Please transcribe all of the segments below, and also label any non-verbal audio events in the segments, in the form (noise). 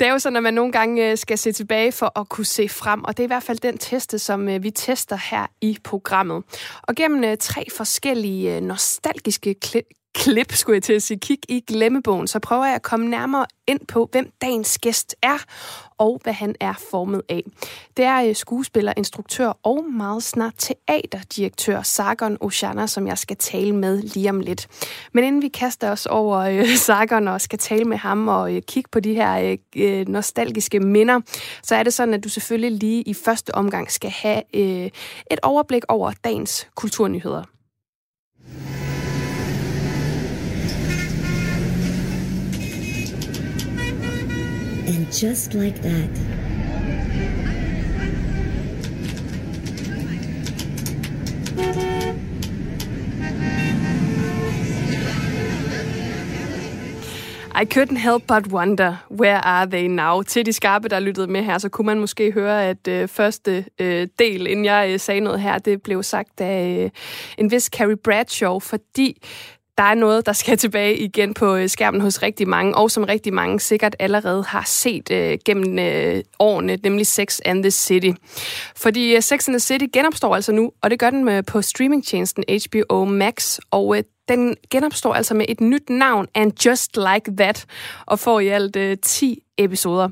Det er jo sådan, at man nogle gange øh, skal se tilbage for at kunne se frem, og det er i hvert fald den teste, som øh, vi tester her i programmet. Og gennem øh, tre forskellige nostalgiske klip, skulle jeg til at sige, kig i glemmebogen, så prøver jeg at komme nærmere ind på, hvem dagens gæst er, og hvad han er formet af. Det er øh, skuespiller, instruktør og meget snart teaterdirektør Sargon Oshana, som jeg skal tale med lige om lidt. Men inden vi kaster os over øh, (laughs) Sargon og skal tale med ham og øh, kigge på de her øh, øh, nostalgiske minder, så er det sådan, at du selvfølgelig lige i første omgang skal have øh, et overblik over dagens kulturnyheder. And just like that, I couldn't help but wonder, where are they now? Til de skarpe, der lyttede med her, så kunne man måske høre, at øh, første øh, del, inden jeg øh, sagde noget her, det blev sagt af øh, en vis Carrie Bradshaw, fordi der er noget, der skal (laughs) tilbage igen på øh, skærmen hos rigtig mange, og som rigtig mange sikkert allerede har set øh, gennem øh, årene, nemlig Sex and the City. Fordi øh, Sex and the City genopstår altså nu, og det gør den øh, på streamingtjenesten HBO Max, og øh, den genopstår altså med et nyt navn, And Just Like That, og får i alt øh, 10 episoder.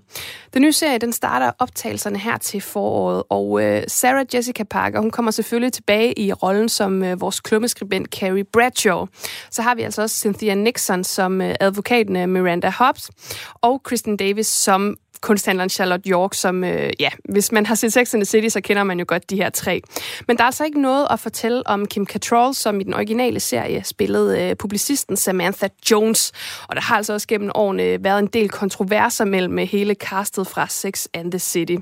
Den nye serie, den starter optagelserne her til foråret, og øh, Sarah Jessica Parker, hun kommer selvfølgelig tilbage i rollen som øh, vores klummeskribent Carrie Bradshaw. Så har vi altså også Cynthia Nixon som øh, advokaten øh, Miranda Hobbs, og Kristen Davis som kunsthandleren Charlotte York, som, øh, ja, hvis man har set Sex and the City, så kender man jo godt de her tre. Men der er altså ikke noget at fortælle om Kim Cattrall, som i den originale serie spillede øh, publicisten Samantha Jones. Og der har altså også gennem årene været en del kontroverser mellem øh, hele castet fra Sex and the City.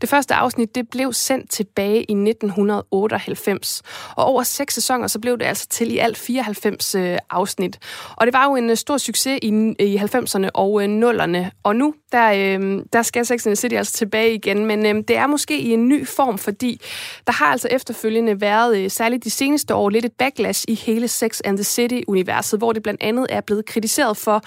Det første afsnit, det blev sendt tilbage i 1998. Og over seks sæsoner, så blev det altså til i alt 94 øh, afsnit. Og det var jo en øh, stor succes i, i 90'erne og øh, 0'erne. Og nu, der, øh, der skal Sex and the City altså tilbage igen, men øhm, det er måske i en ny form, fordi der har altså efterfølgende været, øh, særligt de seneste år, lidt et backlash i hele Sex and the City-universet, hvor det blandt andet er blevet kritiseret for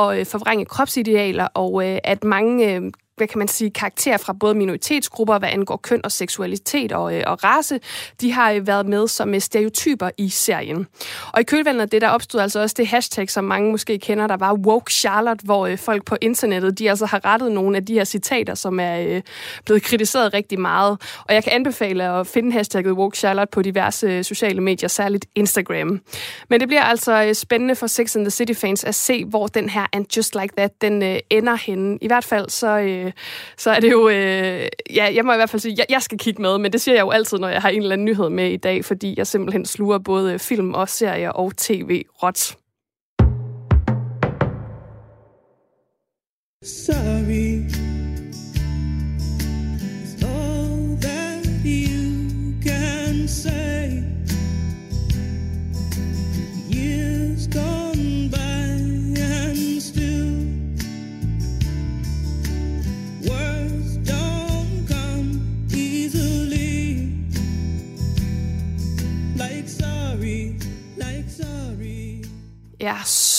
at øh, forvrænge kropsidealer, og øh, at mange øh, hvad kan man sige, karakterer fra både minoritetsgrupper, hvad angår køn og seksualitet og, øh, og race, de har øh, været med som øh, stereotyper i serien. Og i kølvandet af det, der opstod altså også det hashtag, som mange måske kender, der var Woke Charlotte, hvor øh, folk på internettet, de altså har rettet nogle af de her citater, som er øh, blevet kritiseret rigtig meget. Og jeg kan anbefale at finde hashtagget Woke Charlotte på diverse øh, sociale medier, særligt Instagram. Men det bliver altså øh, spændende for Sex and the City fans at se, hvor den her And Just Like That, den øh, ender henne. I hvert fald så... Øh, øh, så er det jo... Øh, ja, jeg må i hvert fald sige, jeg, jeg skal kigge med, men det siger jeg jo altid, når jeg har en eller anden nyhed med i dag, fordi jeg simpelthen sluger både film og serier og tv-rot. Sorry Ja,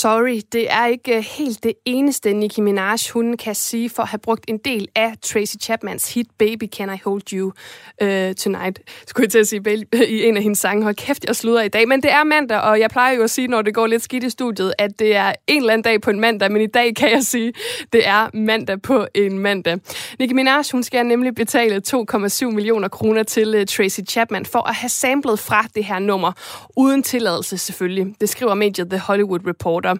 sorry. Det er ikke øh, helt det eneste, Nicki Minaj hun kan sige for at have brugt en del af Tracy Chapmans hit Baby Can I Hold You uh, Tonight. Skulle jeg til at sige i en af hendes sange. Hold kæft, jeg sluder i dag. Men det er mandag, og jeg plejer jo at sige, når det går lidt skidt i studiet, at det er en eller anden dag på en mandag, men i dag kan jeg sige, det er mandag på en mandag. Nicki Minaj, hun skal nemlig betale 2,7 millioner kroner til uh, Tracy Chapman for at have samlet fra det her nummer, uden tilladelse selvfølgelig. Det skriver mediet The Hollywood Hollywood Reporter.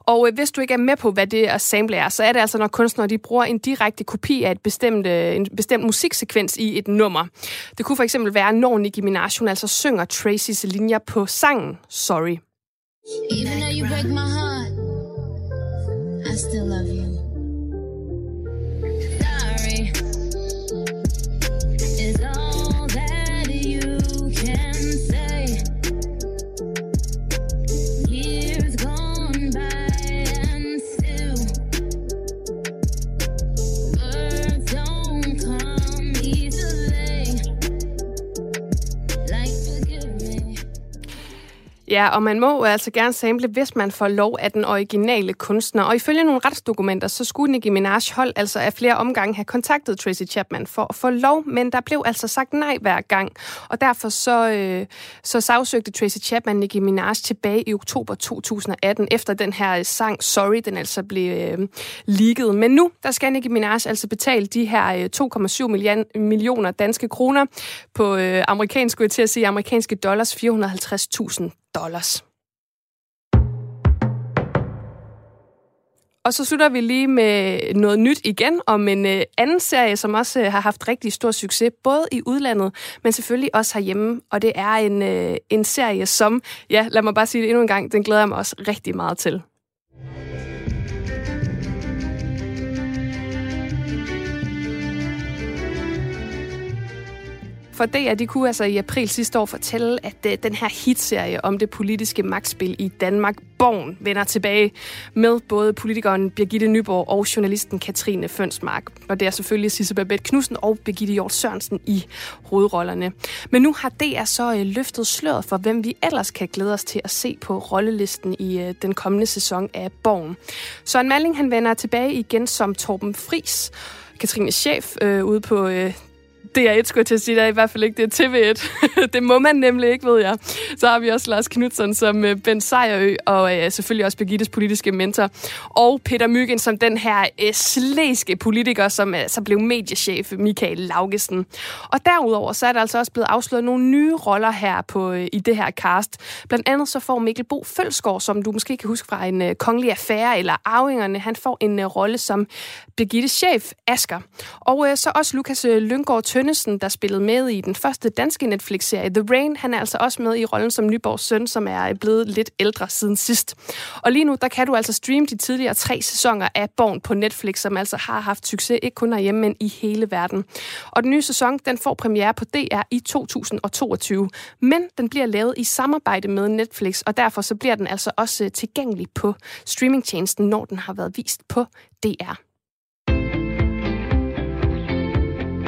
Og øh, hvis du ikke er med på, hvad det at sample er, så er det altså, når kunstnere de bruger en direkte kopi af et bestemt, øh, en bestemt musiksekvens i et nummer. Det kunne for eksempel være, når Nicki Minaj hun altså synger Tracy's linjer på sangen Sorry. Even though you break my heart, I still love you. Ja, og man må altså gerne sample, hvis man får lov af den originale kunstner. Og ifølge nogle retsdokumenter, så skulle Nicki Minaj hold altså af flere omgange have kontaktet Tracy Chapman for at få lov, men der blev altså sagt nej hver gang. Og derfor så, øh, så sagsøgte Tracy Chapman Nicki Minaj tilbage i oktober 2018, efter den her øh, sang Sorry, den altså blev øh, leaget. Men nu, der skal Nicki Minaj altså betale de her øh, 2,7 millioner danske kroner på øh, amerikansk, skulle til at sige, amerikanske dollars 450.000 dollars. Og så slutter vi lige med noget nyt igen om en øh, anden serie, som også øh, har haft rigtig stor succes, både i udlandet, men selvfølgelig også herhjemme. Og det er en, øh, en serie, som, ja, lad mig bare sige det endnu en gang, den glæder jeg mig også rigtig meget til. For DR, de kunne altså i april sidste år fortælle, at øh, den her hitserie om det politiske magtspil i Danmark, Born, vender tilbage med både politikeren Birgitte Nyborg og journalisten Katrine Fønsmark. Og det er selvfølgelig Sisse Babette Knudsen og Birgitte Hjort Sørensen i hovedrollerne. Men nu har DR så øh, løftet sløret for, hvem vi ellers kan glæde os til at se på rollelisten i øh, den kommende sæson af Born. Søren Malling han vender tilbage igen som Torben Fris. Katrines chef øh, ude på øh, DR1, skulle jeg til at sige, det er i hvert fald ikke, det er TV1. (laughs) det må man nemlig ikke, ved jeg. Så har vi også Lars Knudsen som øh, uh, Ben Sejerø, og øh, selvfølgelig også Birgittes politiske mentor. Og Peter Myggen som den her uh, slæske politiker, som uh, så blev mediechef Michael Laugesen. Og derudover så er der altså også blevet afsløret nogle nye roller her på i det her cast. Blandt andet så får Mikkel Bo Følsgaard, som du måske kan huske fra en kongelig affære eller Arvingerne, han får en rolle som Birgittes chef, Asker. Og så også Lukas uh, Lyngård Tønnesen, der spillede med i den første danske Netflix-serie The Rain. Han er altså også med i rollen som Nyborgs søn, som er blevet lidt ældre siden sidst. Og lige nu, der kan du altså streame de tidligere tre sæsoner af Born på Netflix, som altså har haft succes, ikke kun herhjemme, men i hele verden. Og den nye sæson, den får premiere på DR i 2022. Men den bliver lavet i samarbejde med Netflix, og derfor så bliver den altså også øh, tilgængelig på streamingtjenesten, når den har været vist på DR.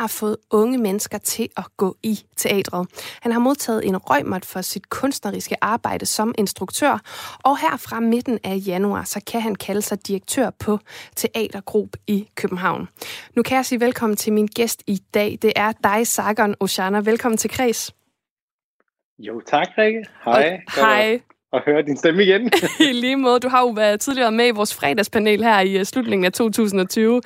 Har fået unge mennesker til at gå i teatret. Han har modtaget en røgmot for sit kunstneriske arbejde som instruktør, og her fra midten af januar, så kan han kalde sig direktør på Teatergrup i København. Nu kan jeg sige velkommen til min gæst i dag. Det er dig, Sargon Oshana. Velkommen til Kreds. Jo, tak, Rikke. Hej. Og, hej at høre din stemme igen. (laughs) (laughs) I lige måde. Du har jo været tidligere med i vores fredagspanel her i uh, slutningen af 2020.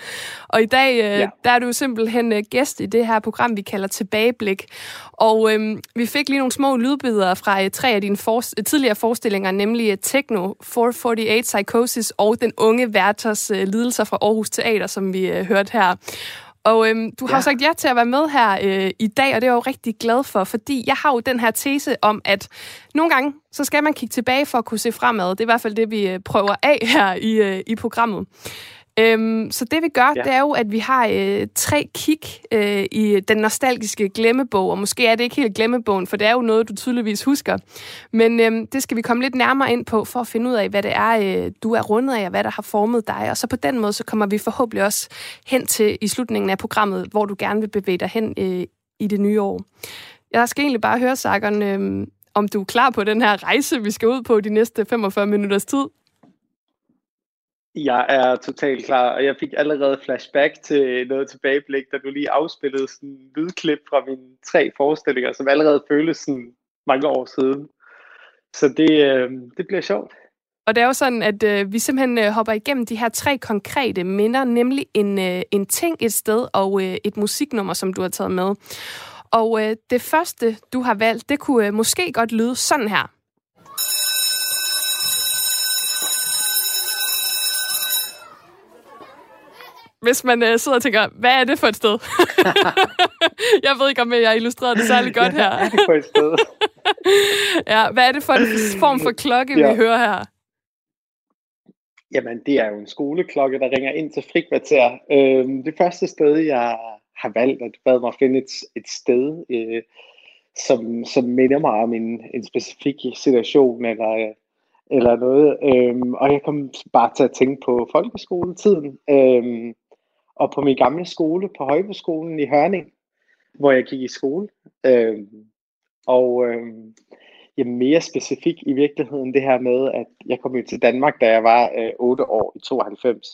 Og i dag, uh, ja. der er du simpelthen uh, gæst i det her program, vi kalder Tilbageblik. Og um, vi fik lige nogle små lydbidder fra tre af dine for, tidligere forestillinger, nemlig Techno, 448 Psychosis og Den unge Werthers uh, lidelser fra Aarhus Teater, som vi uh, hørte her. Og øhm, du har ja. sagt ja til at være med her øh, i dag, og det er jeg jo rigtig glad for, fordi jeg har jo den her tese om, at nogle gange, så skal man kigge tilbage for at kunne se fremad. Det er i hvert fald det, vi øh, prøver af her i, øh, i programmet. Øhm, så det vi gør, ja. det er jo, at vi har øh, tre kig øh, i den nostalgiske glemmebog, og måske er det ikke helt glemmebogen, for det er jo noget, du tydeligvis husker. Men øh, det skal vi komme lidt nærmere ind på, for at finde ud af, hvad det er, øh, du er rundet af, og hvad der har formet dig. Og så på den måde, så kommer vi forhåbentlig også hen til i slutningen af programmet, hvor du gerne vil bevæge dig hen øh, i det nye år. Jeg skal egentlig bare høre, Sakkeren, øh, om du er klar på den her rejse, vi skal ud på de næste 45 minutters tid. Jeg er totalt klar, og jeg fik allerede flashback til noget tilbageblik, da du lige afspillede sådan en lydklip fra mine tre forestillinger, som allerede føles sådan mange år siden. Så det, øh, det bliver sjovt. Og det er jo sådan, at øh, vi simpelthen øh, hopper igennem de her tre konkrete minder, nemlig en, øh, en ting et sted og øh, et musiknummer, som du har taget med. Og øh, det første, du har valgt, det kunne øh, måske godt lyde sådan her. Hvis man øh, sidder og tænker, hvad er det for et sted? (laughs) jeg ved ikke, om jeg illustrerer det særlig godt her. Hvad er det for et sted? (laughs) ja, hvad er det for en form for klokke, ja. vi hører her? Jamen, det er jo en skoleklokke, der ringer ind til frikvarter. Øhm, det første sted, jeg har valgt, at bad mig at finde et, et sted, øh, som, som minder mig om en, en specifik situation, eller, eller noget. Øhm, og jeg kom bare til at tænke på folkeskoletiden. Øhm, og på min gamle skole, på Højbeskolen i Hørning, hvor jeg gik i skole. Øh, og øh, ja, mere specifik i virkeligheden det her med, at jeg kom jo til Danmark, da jeg var øh, 8 år i 92,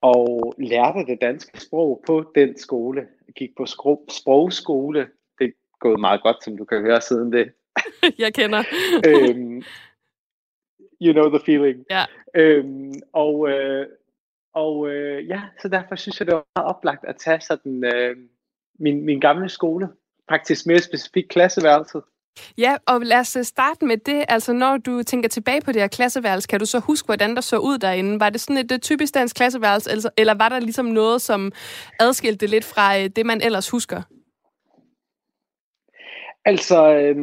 og lærte det danske sprog på den skole. Jeg gik på sprogskole. Det er gået meget godt, som du kan høre siden det. (laughs) jeg kender. øhm, you know the feeling. Ja. Øhm, og, øh, og øh, ja, så derfor synes jeg, det var meget oplagt at tage sådan øh, min, min gamle skole. Faktisk mere specifikt klasseværelset. Ja, og lad os øh, starte med det. Altså, når du tænker tilbage på det her klasseværelse, kan du så huske, hvordan der så ud derinde? Var det sådan et, et typisk dansk klasseværelse, eller, eller var der ligesom noget, som adskilte det lidt fra øh, det, man ellers husker? Altså, øh,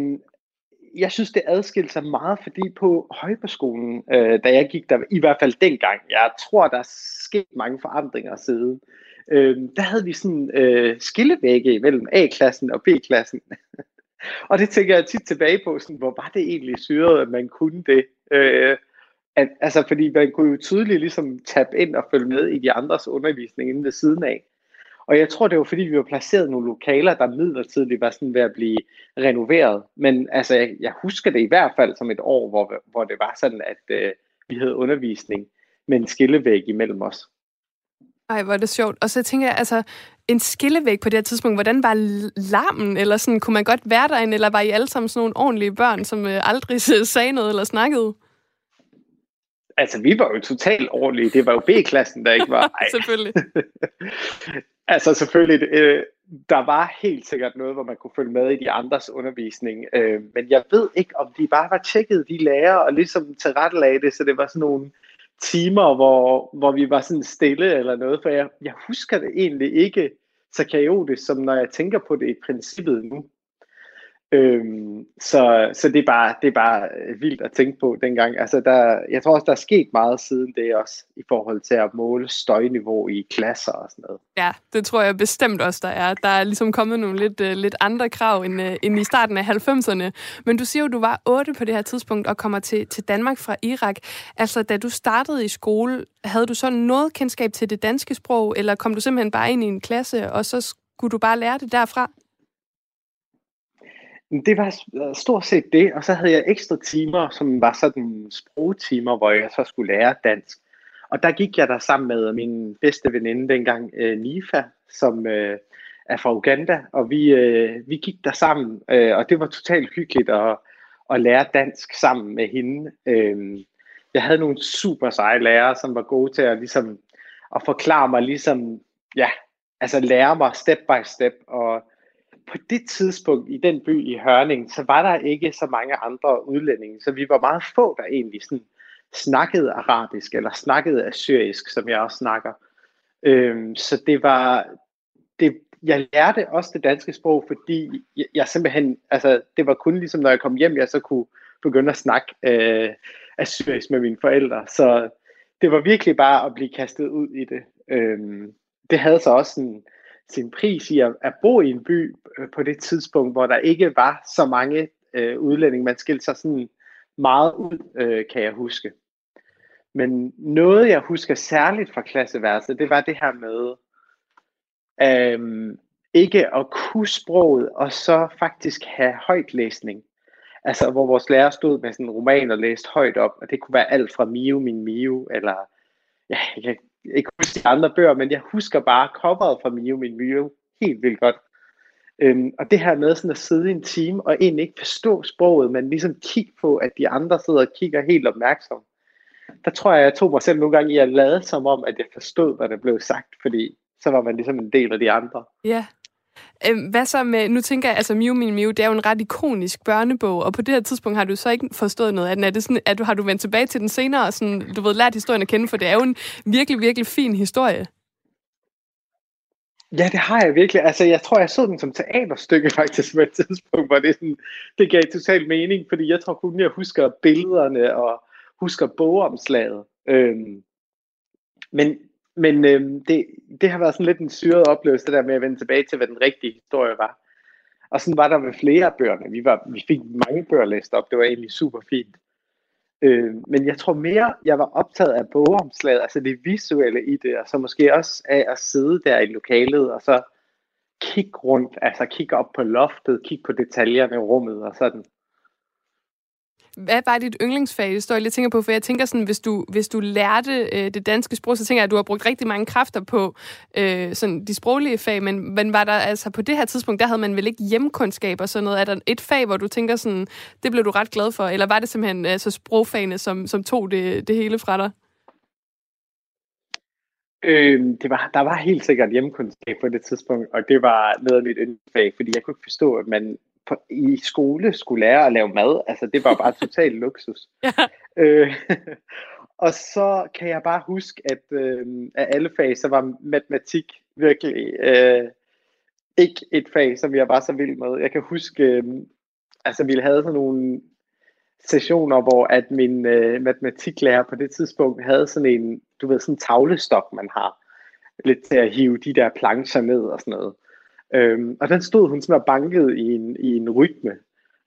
jeg synes, det adskilte sig meget, fordi på Højbergskolen, øh, da jeg gik der, i hvert fald dengang, jeg tror, der er sket mange forandringer siden, øh, der havde vi sådan øh, skillevægge mellem A-klassen og B-klassen. (laughs) og det tænker jeg tit tilbage på, sådan, hvor var det egentlig syret, at man kunne det? Øh, at, altså, fordi man kunne jo tydeligt ligesom tabe ind og følge med i de andres undervisning inden ved siden af. Og jeg tror, det var fordi, vi var placeret nogle lokaler, der midlertidigt var sådan ved at blive renoveret. Men altså, jeg, jeg husker det i hvert fald som et år, hvor, hvor det var sådan, at øh, vi havde undervisning med en skillevæg imellem os. Ej, hvor er det sjovt. Og så tænker jeg, altså, en skillevæg på det her tidspunkt, hvordan var larmen? Eller sådan, kunne man godt være derinde, eller var I alle sammen sådan nogle ordentlige børn, som øh, aldrig sagde noget eller snakkede? Altså, vi var jo totalt ordentlige. Det var jo B-klassen, der ikke var. (laughs) Selvfølgelig. (laughs) Altså selvfølgelig, øh, der var helt sikkert noget, hvor man kunne følge med i de andres undervisning, øh, men jeg ved ikke, om de bare var tjekket, de lærer, og ligesom tilrettelagde det, så det var sådan nogle timer, hvor, hvor vi var sådan stille eller noget, for jeg, jeg husker det egentlig ikke så kaotisk, som når jeg tænker på det i princippet nu. Øhm, så så det, er bare, det er bare øh, vildt at tænke på dengang. Altså der, jeg tror også, der er sket meget siden det også, i forhold til at måle støjniveau i klasser og sådan noget. Ja, det tror jeg bestemt også, der er. Der er ligesom kommet nogle lidt, uh, lidt andre krav end, uh, end i starten af 90'erne. Men du siger jo, du var 8 på det her tidspunkt og kommer til, til Danmark fra Irak. Altså, da du startede i skole, havde du så noget kendskab til det danske sprog, eller kom du simpelthen bare ind i en klasse, og så skulle du bare lære det derfra? Det var øh, stort set det, og så havde jeg ekstra timer, som var sådan sprogtimer, hvor jeg så skulle lære dansk. Og der gik jeg der sammen med min bedste veninde dengang, øh, Nifa, som øh, er fra Uganda, og vi, øh, vi gik der sammen, øh, og det var totalt hyggeligt at, at lære dansk sammen med hende. Øh, jeg havde nogle super seje lærere, som var gode til at, ligesom, at forklare mig, ligesom, ja, altså lære mig step by step, og på det tidspunkt i den by i Hørning, så var der ikke så mange andre udlændinge, så vi var meget få, der egentlig sådan snakkede arabisk, eller snakkede assyrisk, som jeg også snakker. Øhm, så det var, det, jeg lærte også det danske sprog, fordi jeg, jeg simpelthen, altså det var kun ligesom, når jeg kom hjem, jeg så kunne begynde at snakke øh, assyrisk med mine forældre. Så det var virkelig bare at blive kastet ud i det. Øhm, det havde så også en, sin pris i at, at bo i en by øh, på det tidspunkt, hvor der ikke var så mange øh, udlændinge. Man skilte sig sådan meget ud, øh, kan jeg huske. Men noget, jeg husker særligt fra klasseværelset, det var det her med øh, ikke at kunne sproget, og så faktisk have højtlæsning. Altså, hvor vores lærer stod med sådan en roman og læste højt op, og det kunne være alt fra Mio, min Mio, eller ja, jeg ikke huske de andre bøger, men jeg husker bare coveret fra Mio min Mio helt vildt godt. Øhm, og det her med sådan at sidde i en time og egentlig ikke forstå sproget, men ligesom kigge på, at de andre sidder og kigger helt opmærksom. Der tror jeg, jeg tog mig selv nogle gange i at lade som om, at jeg forstod, hvad der blev sagt, fordi så var man ligesom en del af de andre. Ja, Øhm, hvad så med, nu tænker jeg, altså Miu Min Miu, det er jo en ret ikonisk børnebog, og på det her tidspunkt har du så ikke forstået noget af den. Er det sådan, at du har du vendt tilbage til den senere, og sådan, du ved, lært historien at kende, for det er jo en virkelig, virkelig fin historie. Ja, det har jeg virkelig. Altså, jeg tror, jeg så den som teaterstykke (laughs) faktisk på et tidspunkt, hvor det, sådan, det gav total mening, fordi jeg tror kun, jeg husker billederne og husker bogomslaget. Øhm, men men øhm, det, det har været sådan lidt en syret oplevelse, det der med at vende tilbage til, hvad den rigtige historie var. Og sådan var der med flere af bøgerne. Vi, var, vi fik mange bøger læst op. Det var egentlig super fint. Øh, men jeg tror mere, jeg var optaget af bogomslaget, altså det visuelle i det, og så måske også af at sidde der i lokalet, og så kigge rundt, altså kigge op på loftet, kigge på detaljerne i rummet og sådan. Hvad var dit yndlingsfag Det står Jeg tænker på, for jeg tænker sådan, hvis du, hvis du lærte øh, det danske sprog, så tænker jeg, at du har brugt rigtig mange kræfter på øh, sådan de sproglige fag, men, men var der altså på det her tidspunkt, der havde man vel ikke hjemkundskab og sådan noget? Er der et fag, hvor du tænker sådan, det blev du ret glad for, eller var det simpelthen altså, sprogfagene, som, som tog det, det hele fra dig? Øh, det var, der var helt sikkert hjemkundskab på det tidspunkt, og det var noget af mit yndlingsfag, fordi jeg kunne ikke forstå, at man på, i skole skulle lære at lave mad. Altså, det var bare total (laughs) luksus. ja. øh, (laughs) og så kan jeg bare huske, at øh, af alle fag, så var matematik virkelig øh, ikke et fag, som jeg var så vild med. Jeg kan huske, øh, altså vi havde sådan nogle sessioner, hvor at min øh, matematiklærer på det tidspunkt havde sådan en, du ved, sådan en tavlestok, man har, lidt til at hive de der plancher ned og sådan noget. Øhm, og den stod hun sådan og bankede i en, i en rytme.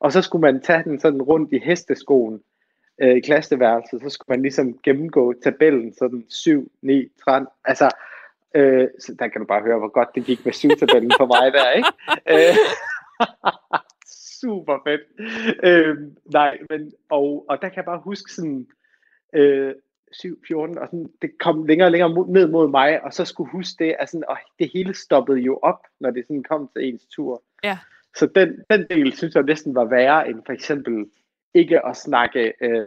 Og så skulle man tage den sådan rundt i hesteskoen øh, i klasseværelset. Så skulle man ligesom gennemgå tabellen sådan 7, 9, 13. Altså, øh, så der kan du bare høre, hvor godt det gik med 7-tabellen for mig der, ikke? Øh, (laughs) super fedt. Øh, nej, men, og, og der kan jeg bare huske sådan, øh, 7, 14, og sådan, det kom længere og længere ned mod mig, og så skulle huske det, at sådan, og det hele stoppede jo op, når det sådan kom til ens tur. Ja. Så den, den del synes jeg næsten var værre end for eksempel ikke at snakke øh,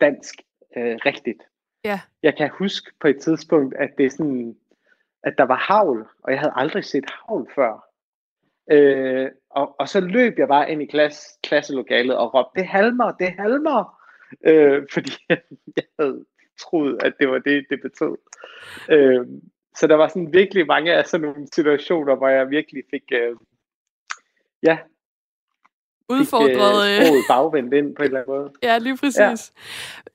dansk øh, rigtigt. Ja. Jeg kan huske på et tidspunkt, at det sådan, at der var havl, og jeg havde aldrig set havl før. Øh, og, og så løb jeg bare ind i klasse, klasselokalet og råbte, det halmer, det halmer. Øh, fordi (laughs) jeg havde troet, at det var det, det betød. Øh, så der var sådan virkelig mange af sådan nogle situationer, hvor jeg virkelig fik, øh, ja, udfordret. Fik, øh, bagvendt ind på en eller anden måde. (laughs) Ja, lige præcis.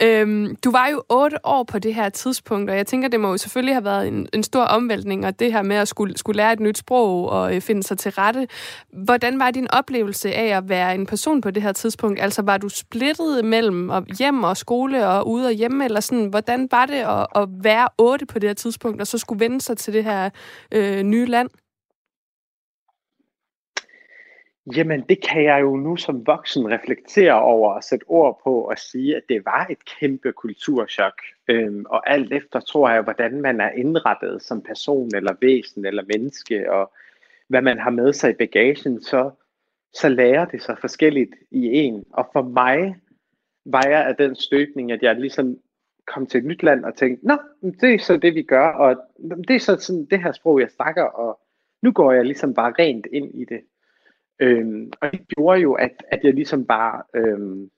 Ja. Øhm, du var jo otte år på det her tidspunkt, og jeg tænker, det må jo selvfølgelig have været en, en stor omvæltning, og det her med at skulle, skulle lære et nyt sprog og øh, finde sig til rette. Hvordan var din oplevelse af at være en person på det her tidspunkt? Altså, var du splittet mellem hjem og skole og ude og hjemme, eller sådan, hvordan var det at, at være otte på det her tidspunkt, og så skulle vende sig til det her øh, nye land? Jamen, det kan jeg jo nu som voksen reflektere over og sætte ord på og sige, at det var et kæmpe kulturschok. Øhm, og alt efter tror jeg, hvordan man er indrettet som person eller væsen eller menneske, og hvad man har med sig i bagagen, så, så lærer det sig forskelligt i en. Og for mig var jeg af den støbning, at jeg ligesom kom til et nyt land og tænkte, nå, det er så det, vi gør, og det er så sådan det her sprog, jeg snakker, og nu går jeg ligesom bare rent ind i det. Øhm, og det gjorde jo, at, at jeg ligesom bare øhm,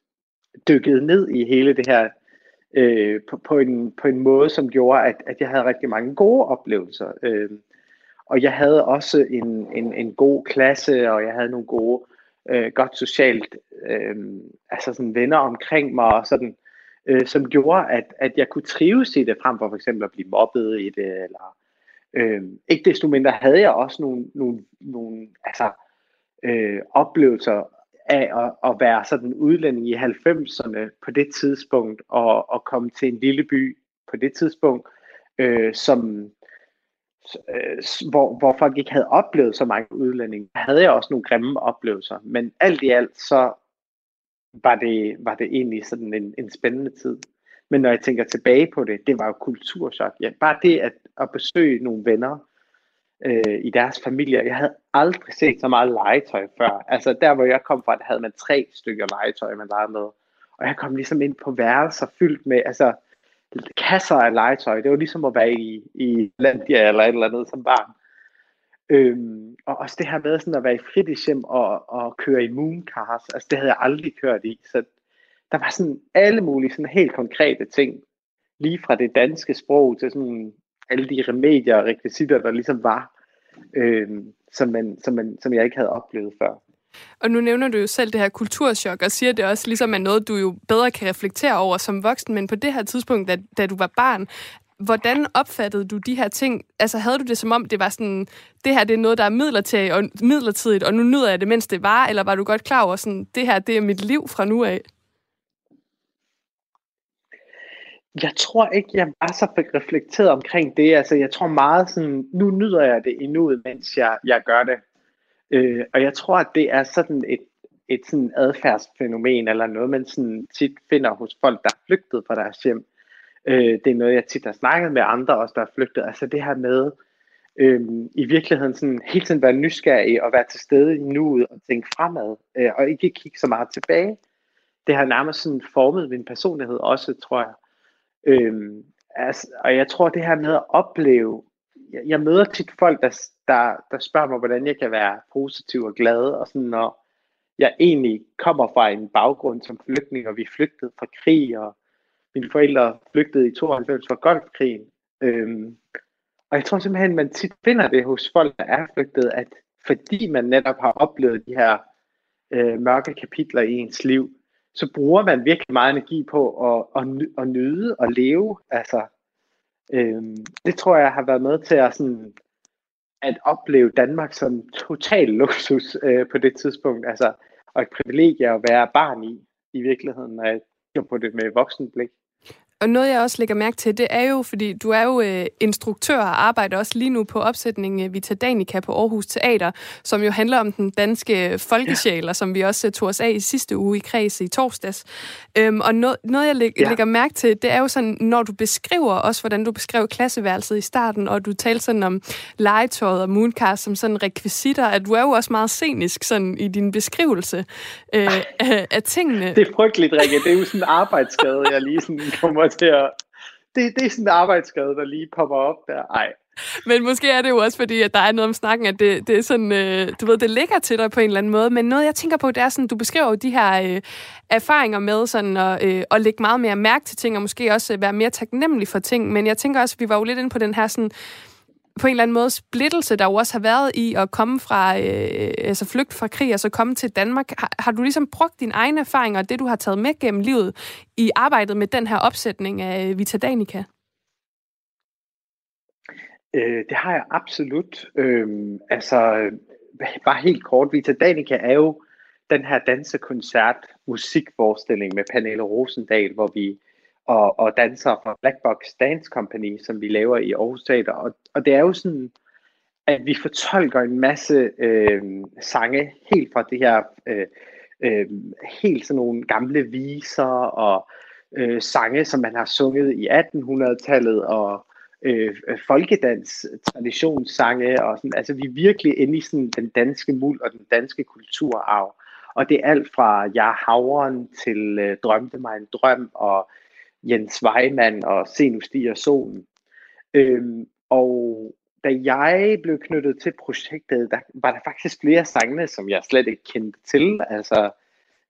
dykkede ned i hele det her øh, på, på, en, på en måde, som gjorde, at, at jeg havde rigtig mange gode oplevelser. Øhm, og jeg havde også en, en, en god klasse, og jeg havde nogle gode, øh, godt socialt, øh, altså sådan venner omkring mig, og sådan, øh, som gjorde, at, at jeg kunne trives i det, frem for for eksempel at blive mobbet i det, eller øh, ikke desto mindre havde jeg også nogle, nogle, nogle altså, øh, oplevelser af at, at være sådan udlænding i 90'erne på det tidspunkt, og, og komme til en lille by på det tidspunkt, øh, som, øh, hvor, hvor folk ikke havde oplevet så mange udlændinge, havde jeg også nogle grimme oplevelser. Men alt i alt, så var det, var det egentlig sådan en, en spændende tid. Men når jeg tænker tilbage på det, det var jo kulturschok. Ja, bare det at, at besøge nogle venner, øh, i deres familie. Jeg havde aldrig set så meget legetøj før. Altså der, hvor jeg kom fra, der havde man tre stykker legetøj, man legede med. Og jeg kom ligesom ind på værelser fyldt med altså, kasser af legetøj. Det var ligesom at være i, i Landia eller et eller andet som barn. Øhm, og også det her med sådan at være i fritidshjem og, og køre i mooncars, altså det havde jeg aldrig kørt i. Så der var sådan alle mulige sådan helt konkrete ting, lige fra det danske sprog til sådan alle de remedier og rekvisitter, der ligesom var, øh, som, man, som, man, som jeg ikke havde oplevet før. Og nu nævner du jo selv det her kulturschok, og siger det også ligesom er noget, du jo bedre kan reflektere over som voksen, men på det her tidspunkt, da, da du var barn, hvordan opfattede du de her ting? Altså havde du det som om, det var sådan, det her det er noget, der er midlertidigt og, midlertidigt, og nu nyder jeg det, mens det var, eller var du godt klar over sådan, det her det er mit liv fra nu af? Jeg tror ikke, jeg var så reflekteret omkring det. Altså, jeg tror meget sådan, nu nyder jeg det endnu, mens jeg, jeg gør det. Øh, og jeg tror, at det er sådan et, et sådan adfærdsfænomen, eller noget, man sådan tit finder hos folk, der er flygtet fra deres hjem. Øh, det er noget, jeg tit har snakket med andre også, der er flygtet. Altså det her med, øh, i virkeligheden sådan hele tiden være nysgerrig og være til stede i nuet og tænke fremad, øh, og ikke kigge så meget tilbage. Det har nærmest sådan formet min personlighed også, tror jeg. Øhm, altså, og jeg tror, det her med at opleve jeg, jeg møder tit folk, der, der, der spørger mig, hvordan jeg kan være positiv og glad, og sådan, når jeg egentlig kommer fra en baggrund som flygtning, og vi flygtede fra krig, og mine forældre flygtede i 92 fra Golfkrigen. Øhm, og jeg tror simpelthen, man tit finder det hos folk, der er flygtet, at fordi man netop har oplevet de her øh, mørke kapitler i ens liv, så bruger man virkelig meget energi på at, at, at nyde og leve. Altså, Øhm, det tror jeg har været med til at, sådan, at opleve Danmark som total luksus øh, på det tidspunkt. Altså, og et privilegie at være barn i, i virkeligheden, når jeg på det med voksenblik. Og noget, jeg også lægger mærke til, det er jo, fordi du er jo øh, instruktør og arbejder også lige nu på opsætningen øh, Vita Danica på Aarhus Teater, som jo handler om den danske folkesjæl, ja. og som vi også øh, tog os af i sidste uge i kreds i torsdags. Øhm, og noget, noget jeg læg, ja. lægger mærke til, det er jo sådan, når du beskriver også, hvordan du beskrev klasseværelset i starten, og du talte sådan om legetøjet og mooncast som sådan rekvisitter, at du er jo også meget scenisk sådan i din beskrivelse øh, af, af tingene. Det er frygteligt, Rikke. Det er jo sådan en arbejdsskade, jeg lige sådan kommer til at... Det, det er sådan en arbejdsskade, der lige popper op der. Ej. Men måske er det jo også fordi, at der er noget om snakken, at det, det er sådan, øh, du ved, det ligger til dig på en eller anden måde. Men noget, jeg tænker på, det er sådan, du beskriver jo de her øh, erfaringer med sådan at, øh, at lægge meget mere mærke til ting, og måske også øh, være mere taknemmelig for ting. Men jeg tænker også, vi var jo lidt inde på den her sådan, på en eller anden måde splittelse, der jo også har været i at komme fra, øh, altså flygt fra krig og så komme til Danmark. Har, har du ligesom brugt din egen erfaringer og det, du har taget med gennem livet i arbejdet med den her opsætning af Vita Danica? Øh, det har jeg absolut. Øh, altså, bare helt kort, Vita Danica er jo den her dansekoncert musikforestilling med Pernille Rosendal, hvor vi og, og dansere fra Black Box Dance Company, som vi laver i Aarhus Teater. Og, og det er jo sådan, at vi fortolker en masse øh, sange helt fra det her, øh, øh, helt sådan nogle gamle viser og øh, sange, som man har sunget i 1800-tallet og øh, folkedans, traditionssange og sådan. Altså vi er virkelig inde i sådan den danske muld og den danske kulturarv. Og det er alt fra Jeg havren til øh, Drømte mig en drøm og Jens Weimann og Se nu stiger solen. Øhm, og da jeg blev knyttet til projektet, der var der faktisk flere sange, som jeg slet ikke kendte til. Altså,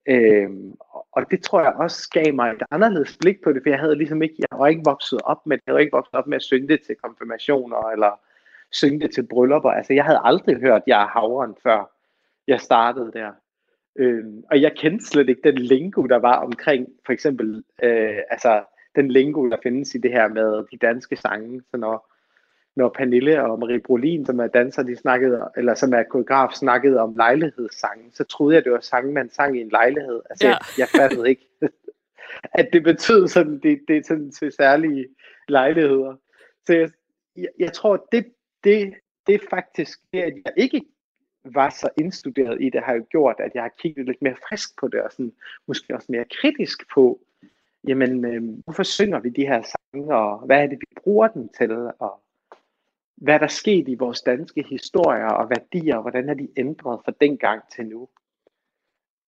øhm, og det tror jeg også gav mig et anderledes blik på det, for jeg havde ligesom ikke, jeg var ikke vokset op med, jeg havde ikke vokset op med at synge det til konfirmationer, eller synge det til bryllupper. Altså, jeg havde aldrig hørt Jeg er havren, før jeg startede der. Øhm, og jeg kendte slet ikke den lingo, der var omkring, for eksempel, øh, altså den lingo, der findes i det her med de danske sange. Så når, når Pernille og Marie Brolin, som er danser, de snakkede, eller som er koreograf, snakkede om lejlighedssange, så troede jeg, det var sange, man sang i en lejlighed. Altså, ja. jeg, jeg fattede ikke, (laughs) at det betød sådan, det, det er sådan til særlige lejligheder. Så jeg, jeg, jeg tror, det, det, det er faktisk det, at jeg ikke var så indstuderet i det, har jo gjort, at jeg har kigget lidt mere frisk på det, og sådan, måske også mere kritisk på, jamen, øh, hvorfor synger vi de her sange, og hvad er det, vi bruger dem til, og hvad er der sket i vores danske historier og værdier, og hvordan er de ændret fra dengang til nu.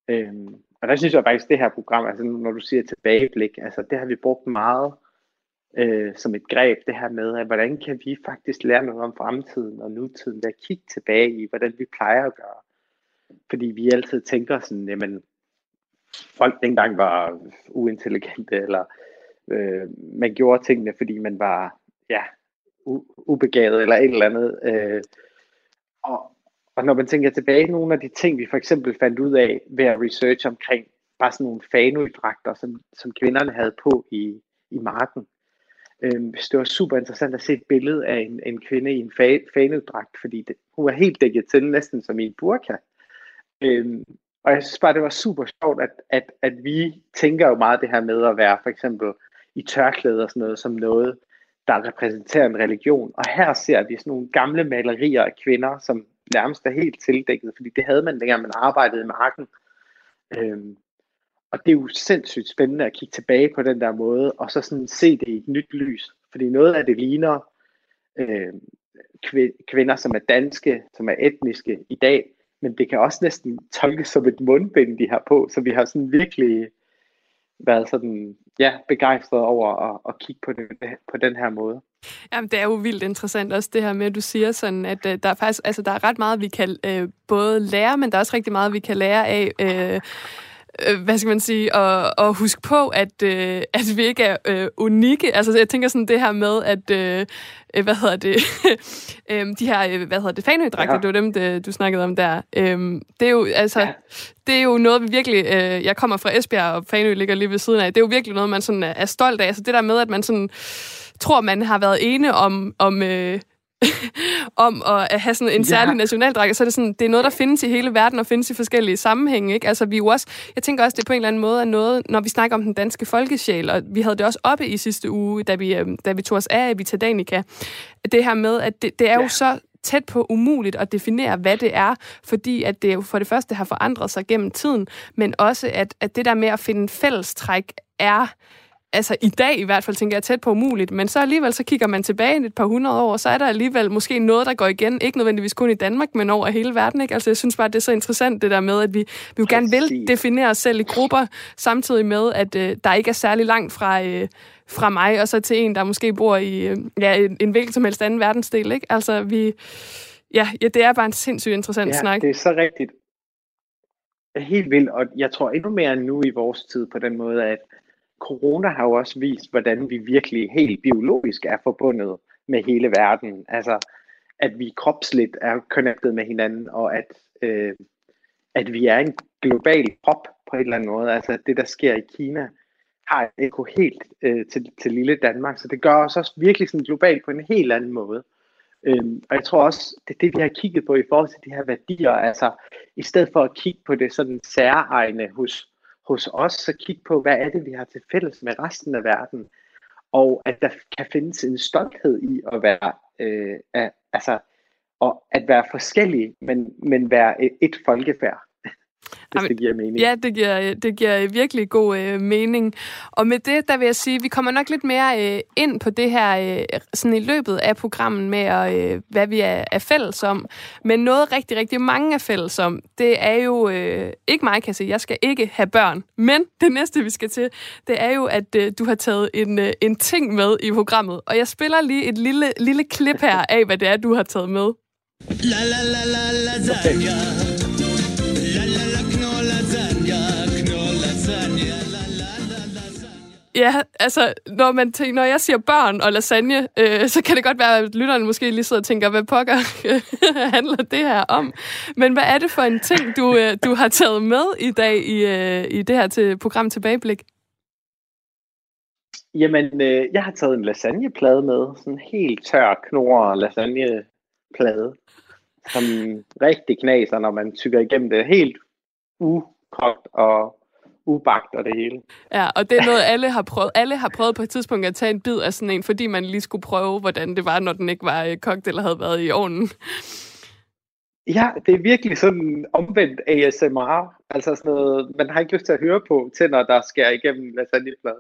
Øhm, og der synes jeg faktisk, det her program, altså når du siger tilbageblik, altså det har vi brugt meget øh, som et greb, det her med, at hvordan kan vi faktisk lære noget om fremtiden og nutiden ved at kigge tilbage i, hvordan vi plejer at gøre. Fordi vi altid tænker sådan, jamen, folk dengang var uintelligente, eller øh, man gjorde tingene, fordi man var ja, ubegavet, eller et eller andet. Øh, og, og når man tænker tilbage, nogle af de ting, vi for eksempel fandt ud af ved at research omkring bare sådan nogle fanudragter, som, som kvinderne havde på i, i marken. Øhm, det var super interessant at se et billede af en, en kvinde i en fa, fanødragt, fordi det, hun var helt dækket til, næsten som i en burka. Øhm, og jeg synes bare, det var super sjovt, at, at, at vi tænker jo meget det her med at være for eksempel i tørklæder og sådan noget, som noget, der repræsenterer en religion. Og her ser vi sådan nogle gamle malerier af kvinder, som nærmest er helt tildækket, fordi det havde man dengang, man arbejdede i marken. Øhm, og det er jo sindssygt spændende at kigge tilbage på den der måde, og så sådan se det i et nyt lys. Fordi noget af det ligner øh, kvinder, som er danske, som er etniske i dag, men det kan også næsten tolkes som et mundbind, de har på, så vi har sådan virkelig været sådan, ja, begejstret over at, at kigge på det på den her måde. Jamen, det er jo vildt interessant også det her med, at du siger sådan, at øh, der er faktisk, altså der er ret meget, vi kan øh, både lære, men der er også rigtig meget, vi kan lære af øh, øh, hvad skal man sige, og, og huske på, at, øh, at vi ikke er øh, unikke. Altså, jeg tænker sådan det her med, at, øh, øh hvad hedder det, (laughs) øh, de her, øh, hvad hedder det, fanødragter, ja. det var dem, det, du snakkede om der. Øh, det er jo, altså, ja. det er jo noget, vi virkelig, øh, jeg kommer fra Esbjerg, og Fanø ligger lige ved siden af, det er jo virkelig noget, man sådan er stolt af. Altså, det der med, at man sådan tror, man har været ene om, om øh, (laughs) om at have sådan en særlig ja. nationaldragt, så er det sådan, det er noget, der findes i hele verden og findes i forskellige sammenhænge. Ikke? Altså, vi også, jeg tænker også, det på en eller anden måde er noget, når vi snakker om den danske folkesjæl, og vi havde det også oppe i sidste uge, da vi, øhm, da vi tog os af Vitadanica, det her med, at det, det er ja. jo så tæt på umuligt at definere, hvad det er, fordi at det jo for det første har forandret sig gennem tiden, men også at, at det der med at finde fællestræk er altså i dag i hvert fald, tænker jeg, tæt på umuligt, men så alligevel, så kigger man tilbage et par hundrede år, så er der alligevel måske noget, der går igen, ikke nødvendigvis kun i Danmark, men over hele verden, ikke? Altså jeg synes bare, det er så interessant, det der med, at vi, vi jo gerne vil definere os selv i grupper, samtidig med, at øh, der ikke er særlig langt fra, øh, fra mig, og så til en, der måske bor i øh, ja, en, en hvilken som helst anden verdensdel, ikke? Altså vi, ja, ja, det er bare en sindssygt interessant ja, snak. det er så rigtigt. Helt vildt, og jeg tror endnu mere nu i vores tid på den måde, at corona har jo også vist, hvordan vi virkelig helt biologisk er forbundet med hele verden. Altså, at vi kropsligt er connected med hinanden, og at, øh, at vi er en global krop på en eller anden måde. Altså, det der sker i Kina, har et ekko helt øh, til, til lille Danmark, så det gør os også virkelig sådan globalt på en helt anden måde. Øhm, og jeg tror også, det er det, vi har kigget på i forhold til de her værdier, altså i stedet for at kigge på det sådan særegne hos hos os, så kig på, hvad er det, vi har til fælles med resten af verden, og at der kan findes en stolthed i at være, øh, altså, og at være forskellig, men, men være et, et folkefærd hvis Jamen, det giver mening. Ja, det giver, det giver virkelig god øh, mening. Og med det, der vil jeg sige, at vi kommer nok lidt mere øh, ind på det her øh, sådan i løbet af programmet med, øh, hvad vi er, er fælles om. Men noget rigtig, rigtig mange er fælles om, det er jo, øh, ikke mig kan sige, jeg skal ikke have børn. Men det næste, vi skal til, det er jo, at øh, du har taget en, øh, en ting med i programmet. Og jeg spiller lige et lille, lille klip her af, hvad det er, du har taget med. La la la la lasagna. Okay. Ja, altså, når, man tænker, når jeg siger børn og lasagne, øh, så kan det godt være, at lytterne måske lige sidder og tænker, hvad pokker (laughs) handler det her om? Men hvad er det for en ting, du, øh, du har taget med i dag i, øh, i det her til program Tilbageblik? Jamen, øh, jeg har taget en lasagneplade med. Sådan en helt tør, knor lasagneplade, som rigtig knaser, når man tykker igennem det. Helt ukogt og ubagt og det hele. Ja, og det er noget, alle har prøvet. Alle har prøvet på et tidspunkt at tage en bid af sådan en, fordi man lige skulle prøve, hvordan det var, når den ikke var øh, kogt eller havde været i ovnen. Ja, det er virkelig sådan omvendt ASMR. Altså sådan noget, man har ikke lyst til at høre på tænder, der skærer igennem lasagneplade.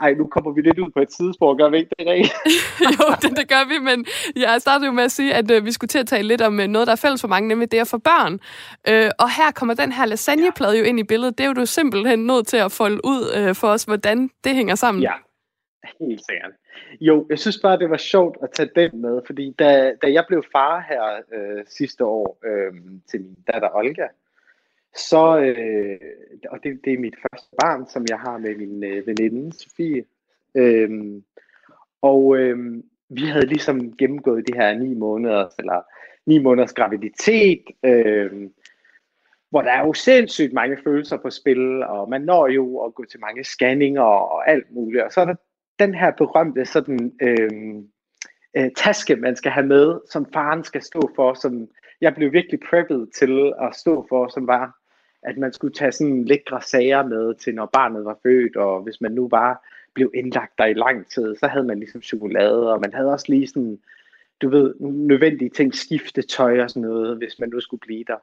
Ej, nu kommer vi lidt ud på et tidsspor, gør vi ikke det rigtigt? (laughs) jo, det, det gør vi, men jeg startede jo med at sige, at øh, vi skulle til at tale lidt om øh, noget, der er fælles for mange, nemlig det at få børn. Øh, og her kommer den her lasagneplade jo ind i billedet. Det er jo du simpelthen nødt til at folde ud øh, for os, hvordan det hænger sammen. Ja, helt sikkert. Jo, jeg synes bare, det var sjovt at tage den med, fordi da, da jeg blev far her øh, sidste år øh, til min datter Olga, så, øh, og det, det er mit første barn, som jeg har med min øh, veninde Sofie, øh, og øh, vi havde ligesom gennemgået de her ni måneder, eller ni måneders graviditet, øh, hvor der er jo sindssygt mange følelser på spil, og man når jo at gå til mange scanninger og alt muligt, og så er der den her berømte sådan øh, øh, taske, man skal have med, som faren skal stå for, som jeg blev virkelig preppet til at stå for, som var, at man skulle tage sådan lækre sager med til, når barnet var født, og hvis man nu bare blev indlagt der i lang tid, så havde man ligesom chokolade, og man havde også lige sådan, du ved, nødvendige ting, skifte tøj og sådan noget, hvis man nu skulle blive der.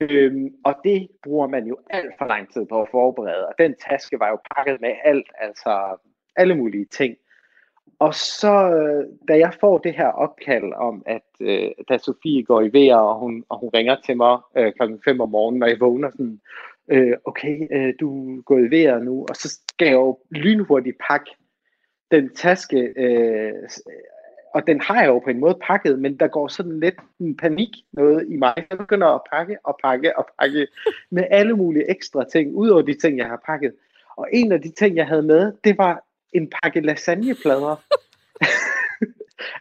Øhm, og det bruger man jo alt for lang tid på at forberede, og den taske var jo pakket med alt, altså alle mulige ting. Og så, øh, da jeg får det her opkald om, at øh, da Sofie går i vejr, og hun, og hun ringer til mig øh, klokken 5 om morgenen, og jeg vågner sådan, øh, okay, øh, du er gået i vejr nu, og så skal jeg jo lynhurtigt pakke den taske, øh, og den har jeg jo på en måde pakket, men der går sådan lidt en panik noget i mig. Jeg begynder at pakke og pakke og pakke med alle mulige ekstra ting, udover de ting, jeg har pakket. Og en af de ting, jeg havde med, det var en pakke lasagneplader.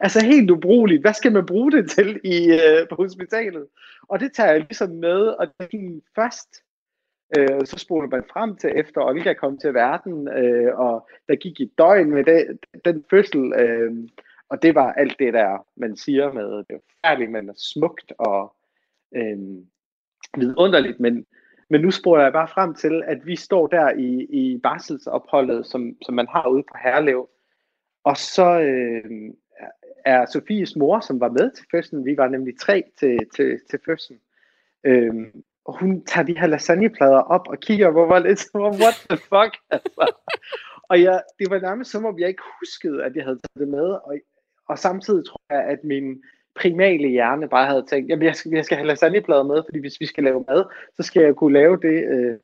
altså helt ubrugeligt. Hvad skal man bruge det til i, øh, på hospitalet? Og det tager jeg ligesom med, og det er først øh, så spoler man frem til efter Olga kom til verden, øh, og der gik et døgn med det, den fødsel, øh, og det var alt det der, man siger med, det er færdigt, men er smukt og øh, vidunderligt, men men nu spoler jeg bare frem til, at vi står der i, i barselsopholdet, som, som man har ude på Herlev. Og så øh, er Sofies mor, som var med til fødslen, vi var nemlig tre til, til, til fødslen, øh, og hun tager de her lasagneplader op og kigger på mig lidt, som what the fuck, (laughs) altså. Og jeg, det var nærmest som om, jeg ikke huskede, at jeg havde taget det med, og, og samtidig tror jeg, at min primale hjerne bare havde tænkt, jamen jeg skal, jeg skal have lasagneplader med, fordi hvis vi skal lave mad, så skal jeg kunne lave det. Øh.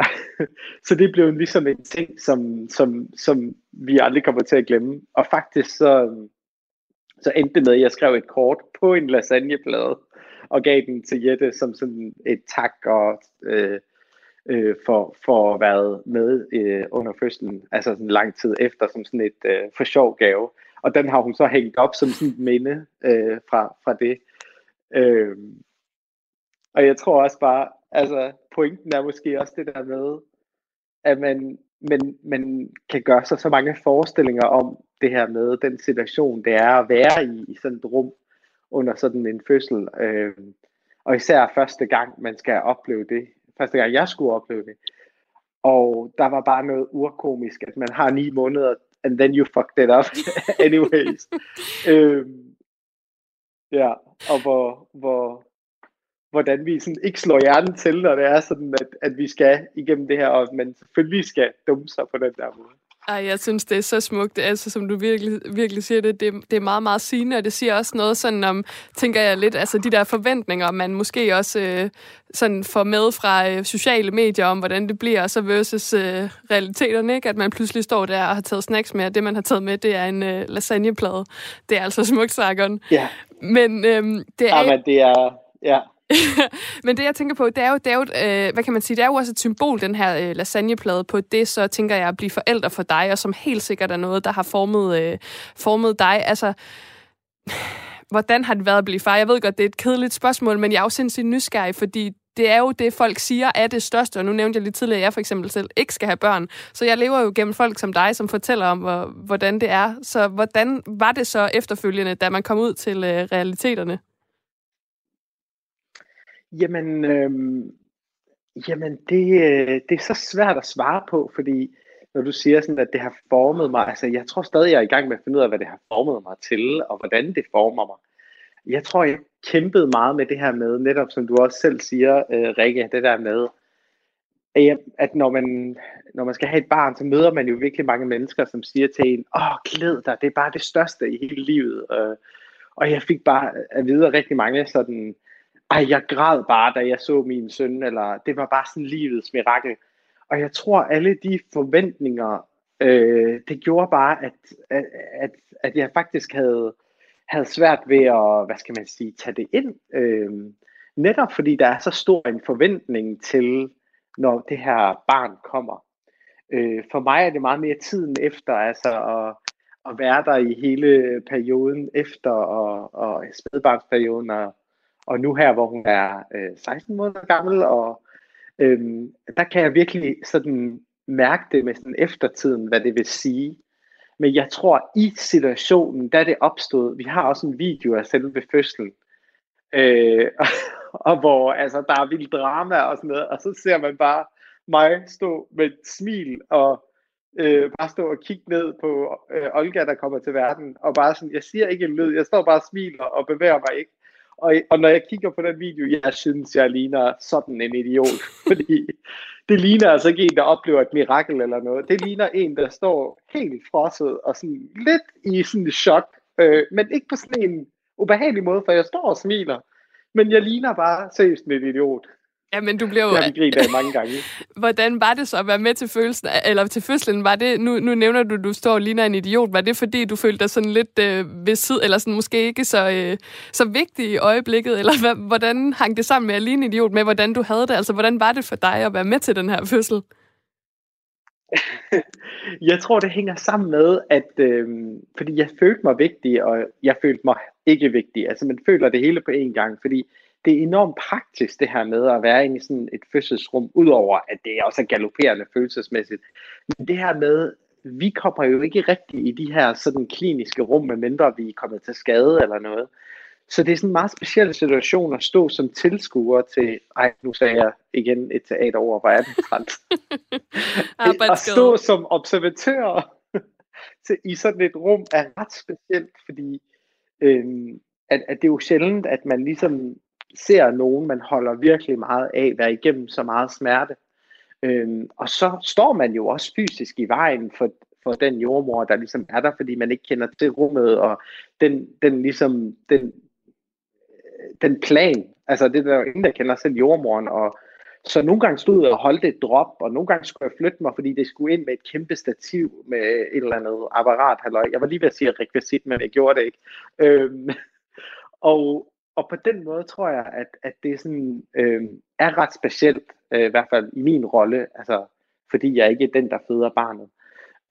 (laughs) så det blev ligesom en ting, som, som, som vi aldrig kommer til at glemme. Og faktisk så, så endte det med, at jeg skrev et kort på en lasagneplade, og gav den til Jette som sådan et tak og, øh, øh, for, for at være med øh, under fødslen, altså sådan lang tid efter, som sådan et øh, for sjov gave og den har hun så hængt op som sådan et minde øh, fra, fra det. Øh, og jeg tror også bare, altså pointen er måske også det der med, at man, man, man kan gøre sig så mange forestillinger om det her med den situation, det er at være i, i sådan et rum under sådan en fødsel. Øh, og især første gang, man skal opleve det. Første gang, jeg skulle opleve det. Og der var bare noget urkomisk, at man har ni måneder and then you fucked it up (laughs) anyways. øhm, ja, og hvor, hvor, hvordan vi sådan ikke slår hjernen til, når det er sådan, at, at vi skal igennem det her, og man selvfølgelig skal dumme sig på den der måde. Ej, jeg synes, det er så smukt, altså, som du virkelig, virkelig siger det. det. Det er meget, meget sigende, og det siger også noget sådan om, tænker jeg lidt, altså de der forventninger, man måske også øh, sådan får med fra øh, sociale medier om, hvordan det bliver, og så versus øh, realiteterne, ikke? At man pludselig står der og har taget snacks med, og det, man har taget med, det er en øh, lasagneplade. Det er altså smukt, Sargon. Ja. Men øh, det er... Ja, men det er... Ja. (laughs) Men det, jeg tænker på, det er jo, det er jo øh, hvad kan man sige, det er jo også et symbol, den her øh, lasagneplade, på det, så tænker jeg at blive forældre for dig, og som helt sikkert er noget, der har formet, øh, formet dig. Altså, hvordan har det været at blive far? Jeg ved godt, det er et kedeligt spørgsmål, men jeg er jo sindssygt nysgerrig, fordi det er jo det, folk siger er det største, og nu nævnte jeg lidt tidligere, at jeg for eksempel selv ikke skal have børn. Så jeg lever jo gennem folk som dig, som fortæller om, hvordan det er. Så hvordan var det så efterfølgende, da man kom ud til øh, realiteterne? Jamen, øh, jamen det, øh, det er så svært at svare på, fordi når du siger sådan, at det har formet mig, altså jeg tror stadig, jeg er i gang med at finde ud af, hvad det har formet mig til, og hvordan det former mig. Jeg tror, jeg kæmpede meget med det her med, netop som du også selv siger, øh, Rikke, det der med, at når man, når man skal have et barn, så møder man jo virkelig mange mennesker, som siger til en, åh, glæd dig, det er bare det største i hele livet. Øh, og jeg fik bare at vide rigtig mange sådan, ej, jeg græd bare, da jeg så min søn, eller det var bare sådan livets mirakel. Og jeg tror, alle de forventninger øh, det gjorde bare, at, at, at, at jeg faktisk havde, havde svært ved at, hvad skal man sige, tage det ind. Øh, netop fordi der er så stor en forventning til, når det her barn kommer. Øh, for mig er det meget mere tiden efter, altså at, at være der i hele perioden efter, og, og spædbarnsperioden, og, og nu her, hvor hun er øh, 16 måneder gammel, og øh, der kan jeg virkelig sådan mærke det med sådan eftertiden, hvad det vil sige. Men jeg tror, i situationen, da det opstod, vi har også en video af selve fødslen, øh, (laughs) og hvor altså, der er vildt drama og sådan noget, og så ser man bare mig stå med et smil og øh, bare stå og kigge ned på øh, Olga, der kommer til verden, og bare sådan, jeg siger ikke en lyd, jeg står bare og smiler og bevæger mig ikke. Og, og når jeg kigger på den video, jeg synes, jeg ligner sådan en idiot, (laughs) fordi det ligner altså ikke en, der oplever et mirakel eller noget. Det ligner en, der står helt frosset og sådan lidt i sådan et chok, øh, men ikke på sådan en ubehagelig måde, for jeg står og smiler. Men jeg ligner bare seriøst en idiot. Ja, men du bliver jo... Vi grinet af mange gange. (laughs) Hvordan var det så at være med til følelsen, eller til fødslen? Var det, nu, nu nævner du, at du står og ligner en idiot. Var det fordi, du følte dig sådan lidt øh, ved side, eller sådan måske ikke så, øh, så vigtig i øjeblikket? Eller hvad, hvordan hang det sammen med at ligne en idiot med, hvordan du havde det? Altså, hvordan var det for dig at være med til den her fødsel? (laughs) jeg tror, det hænger sammen med, at øh, fordi jeg følte mig vigtig, og jeg følte mig ikke vigtig. Altså, man føler det hele på én gang, fordi det er enormt praktisk det her med at være i sådan et fødselsrum, udover at det er også er galopperende følelsesmæssigt. Men det her med, vi kommer jo ikke rigtig i de her sådan kliniske rum, medmindre vi er kommet til skade eller noget. Så det er sådan en meget speciel situation at stå som tilskuer til, ej, nu sagde jeg igen et teater over, hvor er det træt. (laughs) at stå som observatør (laughs) til, i sådan et rum er ret specielt, fordi øhm, at, at det er jo sjældent, at man ligesom ser nogen, man holder virkelig meget af, være igennem så meget smerte. Øhm, og så står man jo også fysisk i vejen for, for den jordmor, der ligesom er der, fordi man ikke kender til rummet, og den, den ligesom, den, den plan, altså det der er ingen, der kender selv jordmoren, og så nogle gange stod jeg og holdt et drop, og nogle gange skulle jeg flytte mig, fordi det skulle ind med et kæmpe stativ med et eller andet apparat. Halløj. Jeg var lige ved at sige rekvisit, men jeg gjorde det ikke. Øhm, (laughs) og, og på den måde tror jeg, at, at det sådan, øh, er ret specielt, øh, i hvert fald i min rolle, altså, fordi jeg ikke er den, der føder barnet.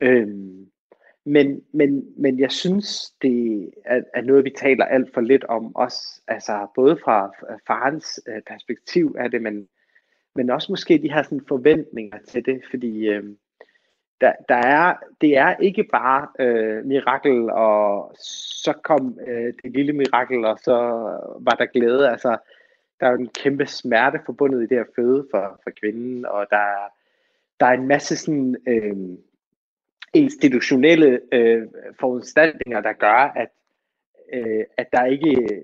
Øh, men, men, men jeg synes, det er, er noget, vi taler alt for lidt om, også altså, både fra farens øh, perspektiv er det, men, men også måske de her sådan, forventninger til det, fordi øh, der, der er, det er ikke bare øh, mirakel, og så kom øh, det lille mirakel, og så var der glæde. Altså, der er jo en kæmpe smerte forbundet i det at føde for, for kvinden, og der, der er en masse sådan, øh, institutionelle øh, foranstaltninger, der gør, at, øh, at der ikke,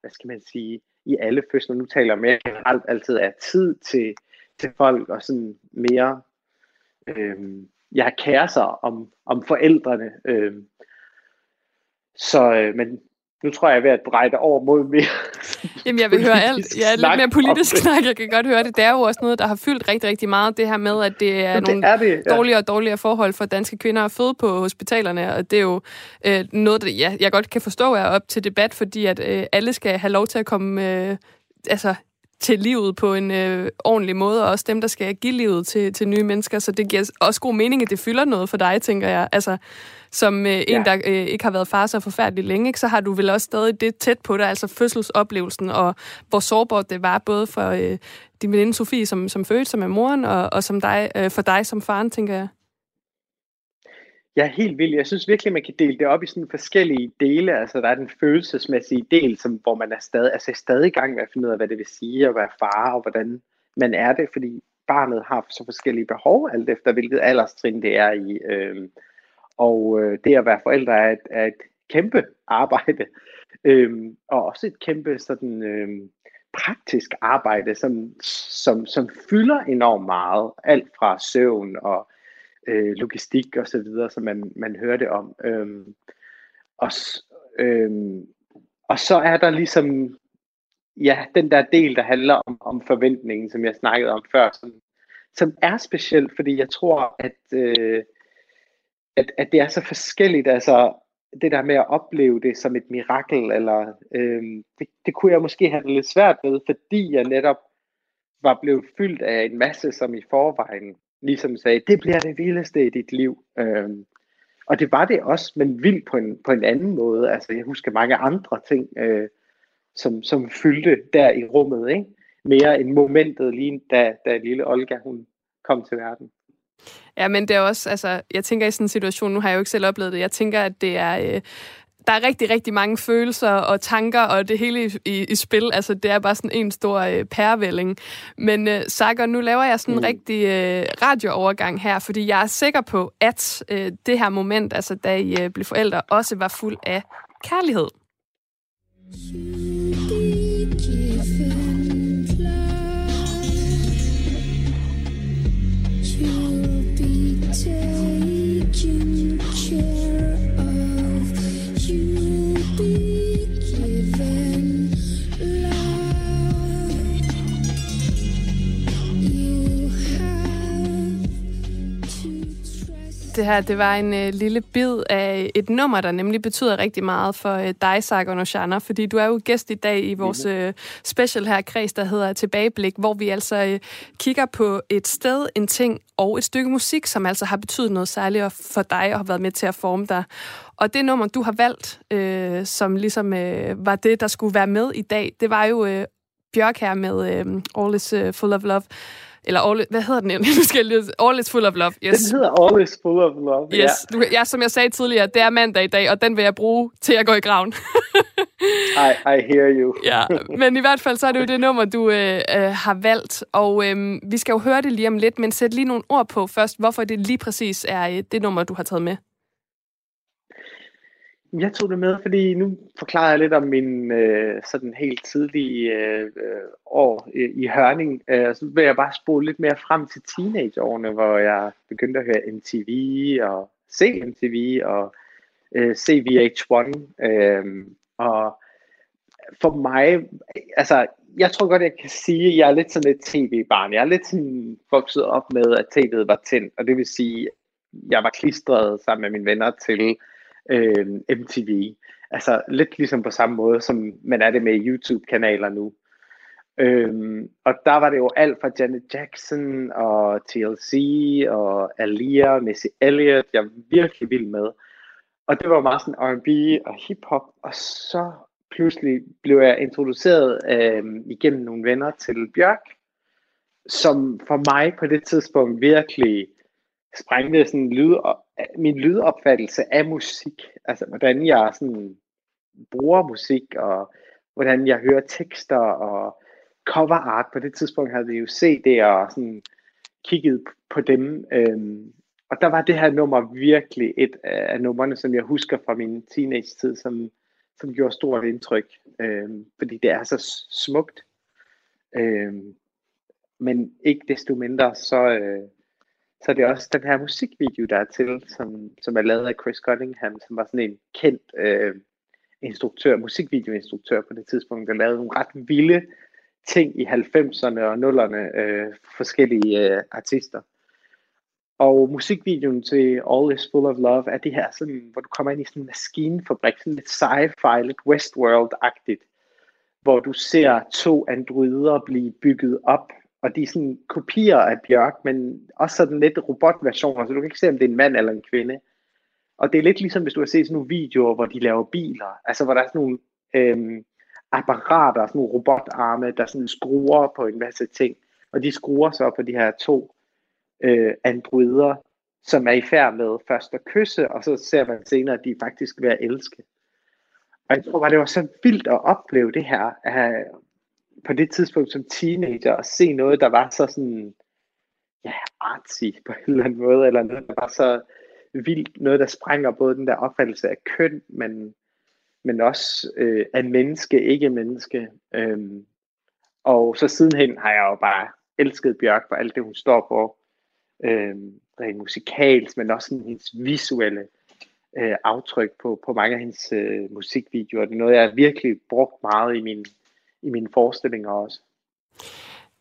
hvad skal man sige, i alle fødsler, nu taler jeg mere generelt, altid er tid til, til folk, og sådan mere øh, jeg kærer sig om, om forældrene. Øh, så, øh, men nu tror jeg, jeg er ved at dreje over mod mere (laughs) Jamen, jeg vil høre alt. Ja, lidt mere politisk snak, jeg kan godt høre det. Det er jo også noget, der har fyldt rigtig, rigtig meget, det her med, at det er det nogle er det, ja. dårligere og dårligere forhold for danske kvinder at føde på hospitalerne, og det er jo øh, noget, der, ja, jeg godt kan forstå er op til debat, fordi at øh, alle skal have lov til at komme øh, altså, til livet på en øh, ordentlig måde, og også dem, der skal give livet til, til nye mennesker. Så det giver også god mening, at det fylder noget for dig, tænker jeg. Altså, som øh, en, der øh, ikke har været far så forfærdeligt længe, ikke, så har du vel også stadig det tæt på dig, altså fødselsoplevelsen, og hvor sårbart det var, både for øh, din veninde Sofie, som, som fødte, som er moren, og, og som dig, øh, for dig som faren, tænker jeg. Jeg er helt vildt. Jeg synes virkelig, man kan dele det op i sådan forskellige dele. Altså, der er den følelsesmæssige del, som, hvor man er stadig, altså, er stadig i gang med at finde ud af, hvad det vil sige at være far, og hvordan man er det, fordi barnet har så forskellige behov, alt efter hvilket alderstrin det er i. Øh, og øh, det at være forældre er et, er et kæmpe arbejde, øh, og også et kæmpe sådan, øh, praktisk arbejde, som, som, som fylder enormt meget. Alt fra søvn og øh, logistik og så videre, som man, man hørte om. Øhm, og, øhm, og så er der ligesom, ja, den der del, der handler om, om forventningen, som jeg snakkede om før, som, som er specielt, fordi jeg tror, at, øh, at, at det er så forskelligt. Altså, det der med at opleve det som et mirakel, eller øh, det, det kunne jeg måske have lidt svært ved, fordi jeg netop var blevet fyldt af en masse, som i forvejen ligesom sagde, det bliver det vildeste i dit liv. Øhm, og det var det også, men vildt på en, på en anden måde. Altså, jeg husker mange andre ting, øh, som, som fyldte der i rummet, ikke? Mere end momentet lige da, da lille Olga, hun kom til verden. Ja, men det er også, altså, jeg tænker i sådan en situation, nu har jeg jo ikke selv oplevet det, jeg tænker, at det er, øh, der er rigtig, rigtig mange følelser og tanker, og det hele i, i, i spil, altså det er bare sådan en stor øh, pærevælling. Men øh, Sager, nu laver jeg sådan en mm. rigtig øh, radioovergang her, fordi jeg er sikker på, at øh, det her moment, altså da I øh, blev forældre, også var fuld af kærlighed. Det her, det var en øh, lille bid af et nummer, der nemlig betyder rigtig meget for øh, dig, Sargon Oshana, fordi du er jo gæst i dag i vores øh, special her kreds, der hedder Tilbageblik, hvor vi altså øh, kigger på et sted, en ting og et stykke musik, som altså har betydet noget særligt for dig og har været med til at forme dig. Og det nummer, du har valgt, øh, som ligesom øh, var det, der skulle være med i dag, det var jo øh, Bjørk her med øh, All is uh, Full of Love. Eller all, hvad hedder den? (laughs) Nu skal jeg lige, all is full of love. Yes. Den hedder All is full of love. Yes. Yeah. Du, ja, som jeg sagde tidligere, det er mandag i dag, og den vil jeg bruge til at gå i graven. (laughs) I, I hear you. ja, men i hvert fald så er det jo det nummer, du øh, øh, har valgt. Og øh, vi skal jo høre det lige om lidt, men sæt lige nogle ord på først, hvorfor det lige præcis er øh, det nummer, du har taget med. Jeg tog det med, fordi nu forklarer jeg lidt om min øh, sådan helt tidlige øh, år i, i Hørning. Øh, så vil jeg bare spole lidt mere frem til teenageårene, hvor jeg begyndte at høre MTV og se MTV og øh, se VH1. Øh, og for mig, altså jeg tror godt, jeg kan sige, at jeg er lidt sådan et tv-barn. Jeg er lidt sådan vokset op med, at tv'et var tændt, og det vil sige, at jeg var klistret sammen med mine venner til øh, MTV. Altså lidt ligesom på samme måde, som man er det med YouTube-kanaler nu. Øhm, og der var det jo alt fra Janet Jackson og TLC og Alia, Missy Elliott, jeg er virkelig vild med. Og det var meget sådan R&B og hiphop, og så pludselig blev jeg introduceret øh, igennem nogle venner til Bjørk, som for mig på det tidspunkt virkelig sprængte sådan lyd, og min lydopfattelse af musik, altså hvordan jeg sådan bruger musik, og hvordan jeg hører tekster og cover art. På det tidspunkt havde vi jo CD'er og sådan kigget på dem. Øhm, og der var det her nummer virkelig et af numrene, som jeg husker fra min teenage-tid, som, som gjorde stort indtryk. Øhm, fordi det er så smukt. Øhm, men ikke desto mindre, så, øh, så det er også den her musikvideo, der er til, som, som er lavet af Chris Cunningham, som var sådan en kendt øh, instruktør, musikvideoinstruktør på det tidspunkt, der lavede nogle ret vilde ting i 90'erne og 0'erne, øh, forskellige øh, artister. Og musikvideoen til All is Full of Love er det her, sådan, hvor du kommer ind i sådan en maskinefabrik, sådan lidt sci-fi, lidt Westworld-agtigt, hvor du ser to androider blive bygget op og de er sådan kopier af Bjørk, men også sådan lidt robotversioner, så du kan ikke se, om det er en mand eller en kvinde. Og det er lidt ligesom, hvis du har set sådan nogle videoer, hvor de laver biler, altså hvor der er sådan nogle øhm, apparater, sådan nogle robotarme, der sådan skruer på en masse ting, og de skruer så på de her to øh, androider, som er i færd med først at kysse, og så ser man senere, at de faktisk ved at elske. Og jeg tror bare, det var så vildt at opleve det her, at på det tidspunkt som teenager at se noget, der var så sådan, ja, artsy på en eller anden måde, eller noget, der var så vildt, noget, der sprænger både den der opfattelse af køn, men, men også øh, af menneske, ikke menneske. Øhm, og så sidenhen har jeg jo bare elsket Bjørk for alt det, hun står for. Øhm, rent musikalsk, men også sådan hendes visuelle øh, aftryk på, på mange af hendes øh, musikvideoer. Det er noget, jeg har virkelig brugt meget i min i mine forestillinger også.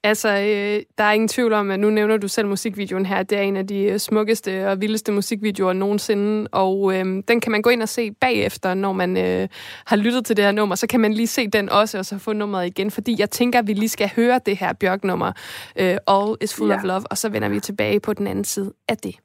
Altså, øh, der er ingen tvivl om, at nu nævner du selv musikvideoen her. Det er en af de øh, smukkeste og vildeste musikvideoer nogensinde, og øh, den kan man gå ind og se bagefter, når man øh, har lyttet til det her nummer. Så kan man lige se den også, og så få nummeret igen, fordi jeg tænker, at vi lige skal høre det her Bjørk-nummer, øh, All is Full ja. of Love, og så vender vi tilbage på den anden side af det.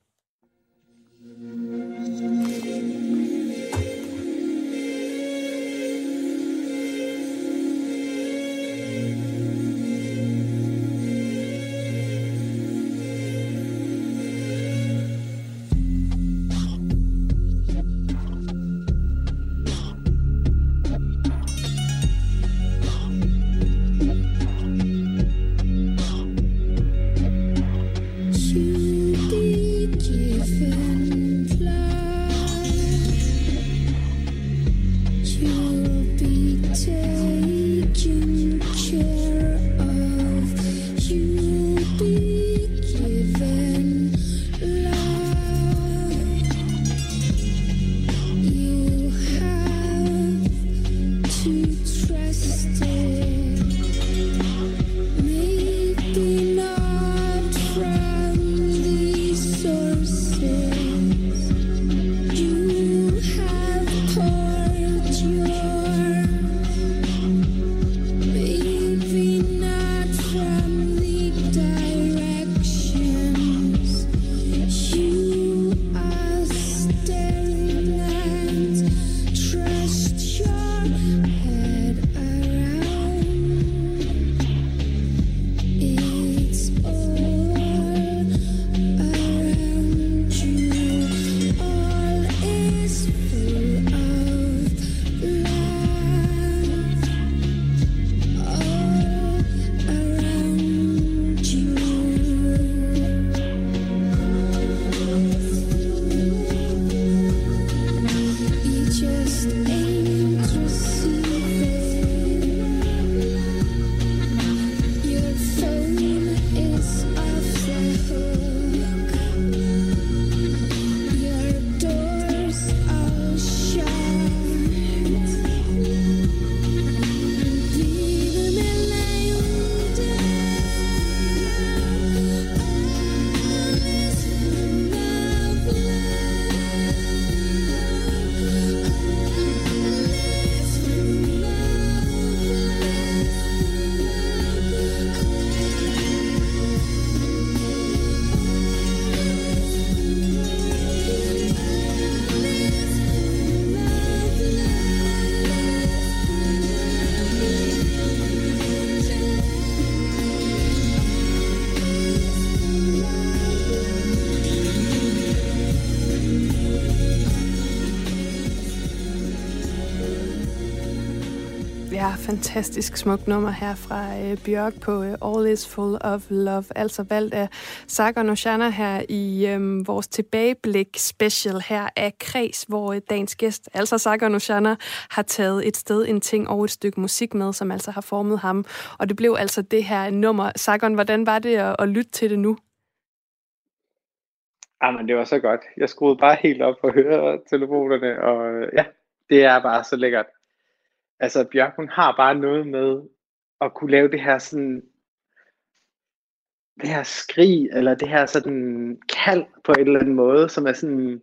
Fantastisk smuk nummer her fra øh, Bjørk på øh, All Is Full of Love, altså valgt af Sager Noshana her i øh, vores tilbageblik special her af Kreds, hvor øh, dagens gæst, altså Sager Noshana, har taget et sted, en ting og et stykke musik med, som altså har formet ham. Og det blev altså det her nummer. Sager, hvordan var det at, at lytte til det nu? Ah, Jamen, det var så godt. Jeg skruede bare helt op for høretelefonerne, og øh, ja, det er bare så lækkert altså Bjørk, hun har bare noget med at kunne lave det her sådan, det her skrig, eller det her sådan kald på en eller anden måde, som er sådan,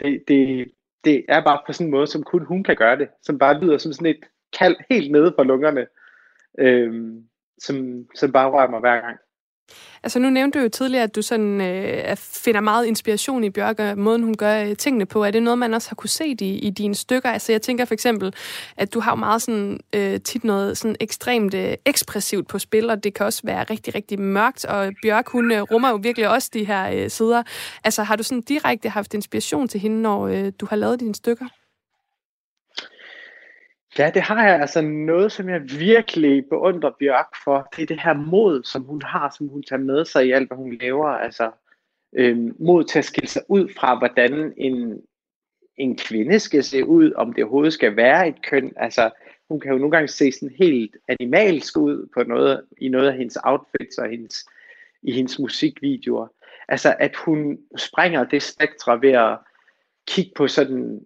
det, det, det er bare på sådan en måde, som kun hun kan gøre det, som bare lyder som sådan et kald helt nede fra lungerne, øhm, som, som bare rører mig hver gang. Altså nu nævnte du jo tidligere, at du sådan, øh, finder meget inspiration i Bjørk, og måden hun gør øh, tingene på. Er det noget, man også har kunne se i, i dine stykker? Altså jeg tænker for eksempel, at du har meget sådan, øh, tit noget sådan ekstremt øh, ekspressivt på spil, og det kan også være rigtig, rigtig mørkt, og Bjørk, hun øh, rummer jo virkelig også de her øh, sider. Altså har du sådan direkte haft inspiration til hende, når øh, du har lavet dine stykker? Ja, det har jeg. Altså noget, som jeg virkelig beundrer Bjørk for, det er det her mod, som hun har, som hun tager med sig i alt, hvad hun laver. Altså øhm, mod til at skille sig ud fra, hvordan en, en kvinde skal se ud, om det overhovedet skal være et køn. Altså, hun kan jo nogle gange se sådan helt animalsk ud på noget, i noget af hendes outfits og hendes, i hendes musikvideoer. Altså, at hun springer det spektre ved at kigge på sådan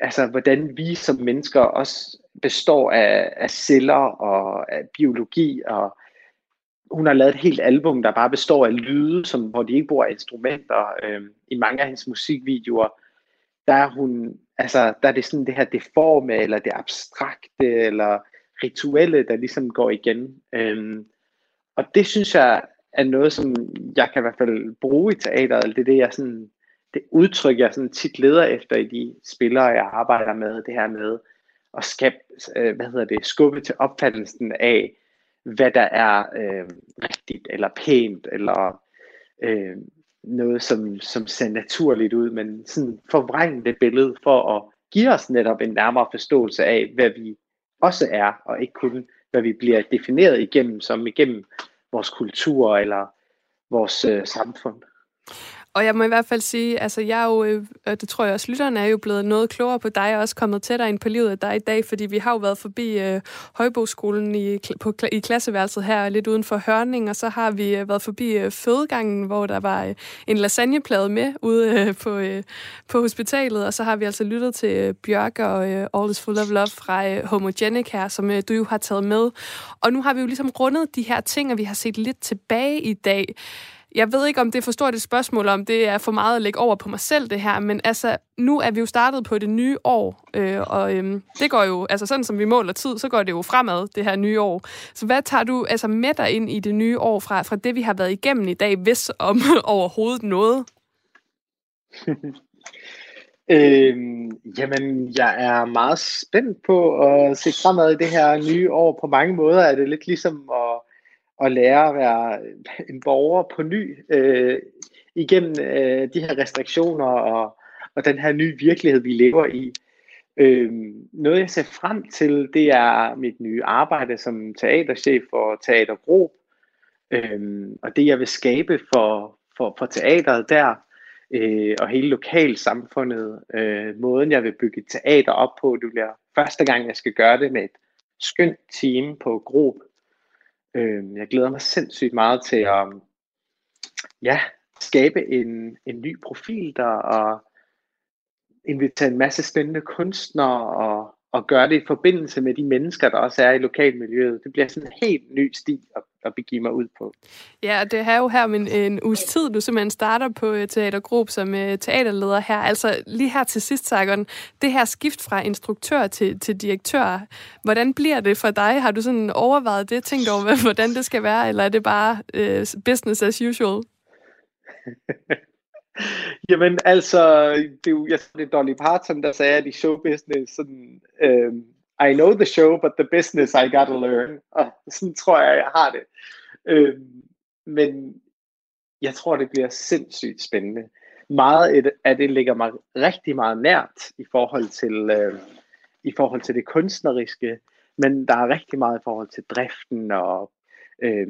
altså hvordan vi som mennesker også består af, af celler og af biologi og hun har lavet et helt album, der bare består af lyde, som, hvor de ikke bruger instrumenter. Øh, I mange af hendes musikvideoer, der er hun, altså, der er det sådan det her deforme, eller det abstrakte, eller rituelle, der ligesom går igen. Øh, og det synes jeg er noget, som jeg kan i hvert fald bruge i teateret, det er det, jeg sådan, det udtryk, jeg sådan tit leder efter i de spillere, jeg arbejder med, det her med at skabe, øh, hvad hedder det, skubbe til opfattelsen af, hvad der er øh, rigtigt, eller pænt, eller øh, noget, som, som ser naturligt ud, men sådan forvrænge det billede for at give os netop en nærmere forståelse af, hvad vi også er, og ikke kun, hvad vi bliver defineret igennem, som igennem vores kultur eller vores øh, samfund. Og jeg må i hvert fald sige, altså jeg er jo, øh, og det tror jeg også, lytterne er jo blevet noget klogere på dig, og også kommet tættere ind på livet af dig i dag, fordi vi har jo været forbi øh, Højboskolen i, på, i klasseværelset her, lidt uden for Hørning, og så har vi øh, været forbi øh, fødegangen, hvor der var øh, en lasagneplade med ude øh, på, øh, på hospitalet, og så har vi altså lyttet til øh, Bjørk og øh, All is Full of Love fra øh, Homogenic her, som øh, du jo har taget med. Og nu har vi jo ligesom rundet de her ting, og vi har set lidt tilbage i dag. Jeg ved ikke, om det er for stort et spørgsmål, om det er for meget at lægge over på mig selv, det her, men altså, nu er vi jo startet på det nye år, øh, og øh, det går jo, altså sådan som vi måler tid, så går det jo fremad, det her nye år. Så hvad tager du altså med dig ind i det nye år fra, fra det, vi har været igennem i dag, hvis (laughs) om overhovedet noget? (laughs) øhm, jamen, jeg er meget spændt på at se fremad i det her nye år. På mange måder er det lidt ligesom at at lære at være en borger på ny øh, igennem øh, de her restriktioner og, og den her nye virkelighed, vi lever i. Øh, noget jeg ser frem til, det er mit nye arbejde som teaterchef for Teater Grob. Øh, og det jeg vil skabe for, for, for teateret der, øh, og hele lokalsamfundet, øh, måden jeg vil bygge et teater op på, det bliver første gang jeg skal gøre det med et skønt team på Grob Øh, jeg glæder mig sindssygt meget til at ja, skabe en, en ny profil der, og invitere en masse spændende kunstnere, og, og gøre det i forbindelse med de mennesker, der også er i lokalmiljøet. Det bliver sådan en helt ny sti at at begive mig ud på. Ja, det er jo her en, en uges tid, du simpelthen starter på øh, Teatergruppe som uh, teaterleder her. Altså lige her til sidst, Sagon, det her skift fra instruktør til, til direktør, hvordan bliver det for dig? Har du sådan overvejet det, tænkt over, (laughs) hvordan det skal være, eller er det bare uh, business as usual? (laughs) Jamen altså, det er jo jeg, det er Dolly Parton, der sagde, at i showbusiness, sådan, øhm, I know the show, but the business I gotta learn. Og sådan tror jeg, jeg har det. Øh, men jeg tror, det bliver sindssygt spændende. Meget af det ligger mig rigtig meget nært i forhold til, øh, i forhold til det kunstneriske, men der er rigtig meget i forhold til driften og øh,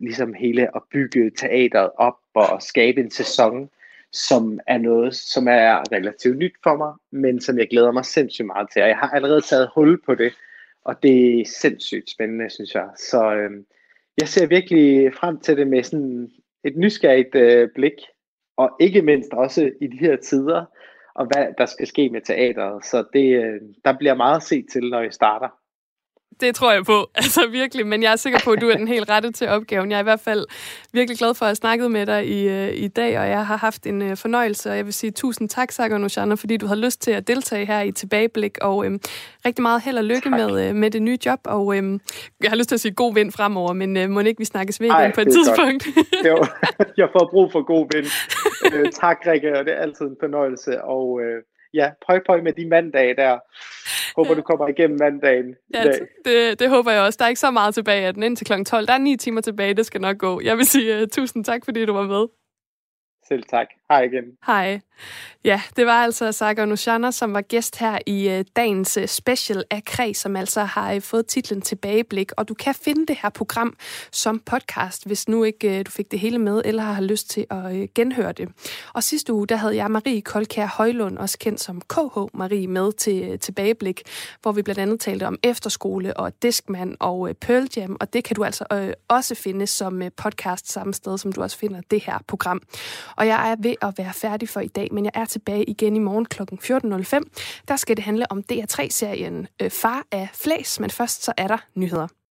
ligesom hele at bygge teateret op og skabe en sæson som er noget, som er relativt nyt for mig, men som jeg glæder mig sindssygt meget til. Og jeg har allerede taget hul på det, og det er sindssygt spændende, synes jeg. Så øh, jeg ser virkelig frem til det med sådan et nysgerrigt øh, blik, og ikke mindst også i de her tider, og hvad der skal ske med teateret. Så det, øh, der bliver meget at se til, når jeg starter. Det tror jeg på, (laughs) altså virkelig. Men jeg er sikker på, at du er den helt rette til opgaven. Jeg er i hvert fald virkelig glad for at have snakket med dig i, uh, i dag, og jeg har haft en uh, fornøjelse. Og jeg vil sige tusind tak, Sager Nushana, fordi du har lyst til at deltage her i Tilbageblik. Og um, rigtig meget held og lykke med, uh, med det nye job. Og um, jeg har lyst til at sige god vind fremover, men uh, må ikke vi snakkes ved igen på et tidspunkt? (laughs) jo, (laughs) jeg får brug for god vind. Uh, tak, Rikke, og det er altid en fornøjelse. Og uh, ja, pøj pøj med de mandage der. Håber, du kommer igennem mandagen. Ja, det, det håber jeg også. Der er ikke så meget tilbage af den indtil kl. 12. Der er ni timer tilbage, det skal nok gå. Jeg vil sige uh, tusind tak, fordi du var med. Selv tak. Hej igen. Hej. Ja, det var altså Saga Nushana, som var gæst her i øh, dagens øh, special af Kreds, som altså har øh, fået titlen Tilbageblik. Og du kan finde det her program som podcast, hvis nu ikke du fik det hele med, eller har lyst til at genhøre det. Og sidste uge, der havde jeg Marie Kolkær Højlund, også kendt som KH Marie, med til Tilbageblik, hvor vi blandt andet talte om efterskole og Diskman og Pearl Jam, og det kan du altså også finde som podcast samme sted, som du også finder det her program. Og jeg er ved at være færdig for i dag, men jeg er tilbage igen i morgen kl. 14.05. Der skal det handle om DR3-serien øh, Far af Flæs, men først så er der nyheder.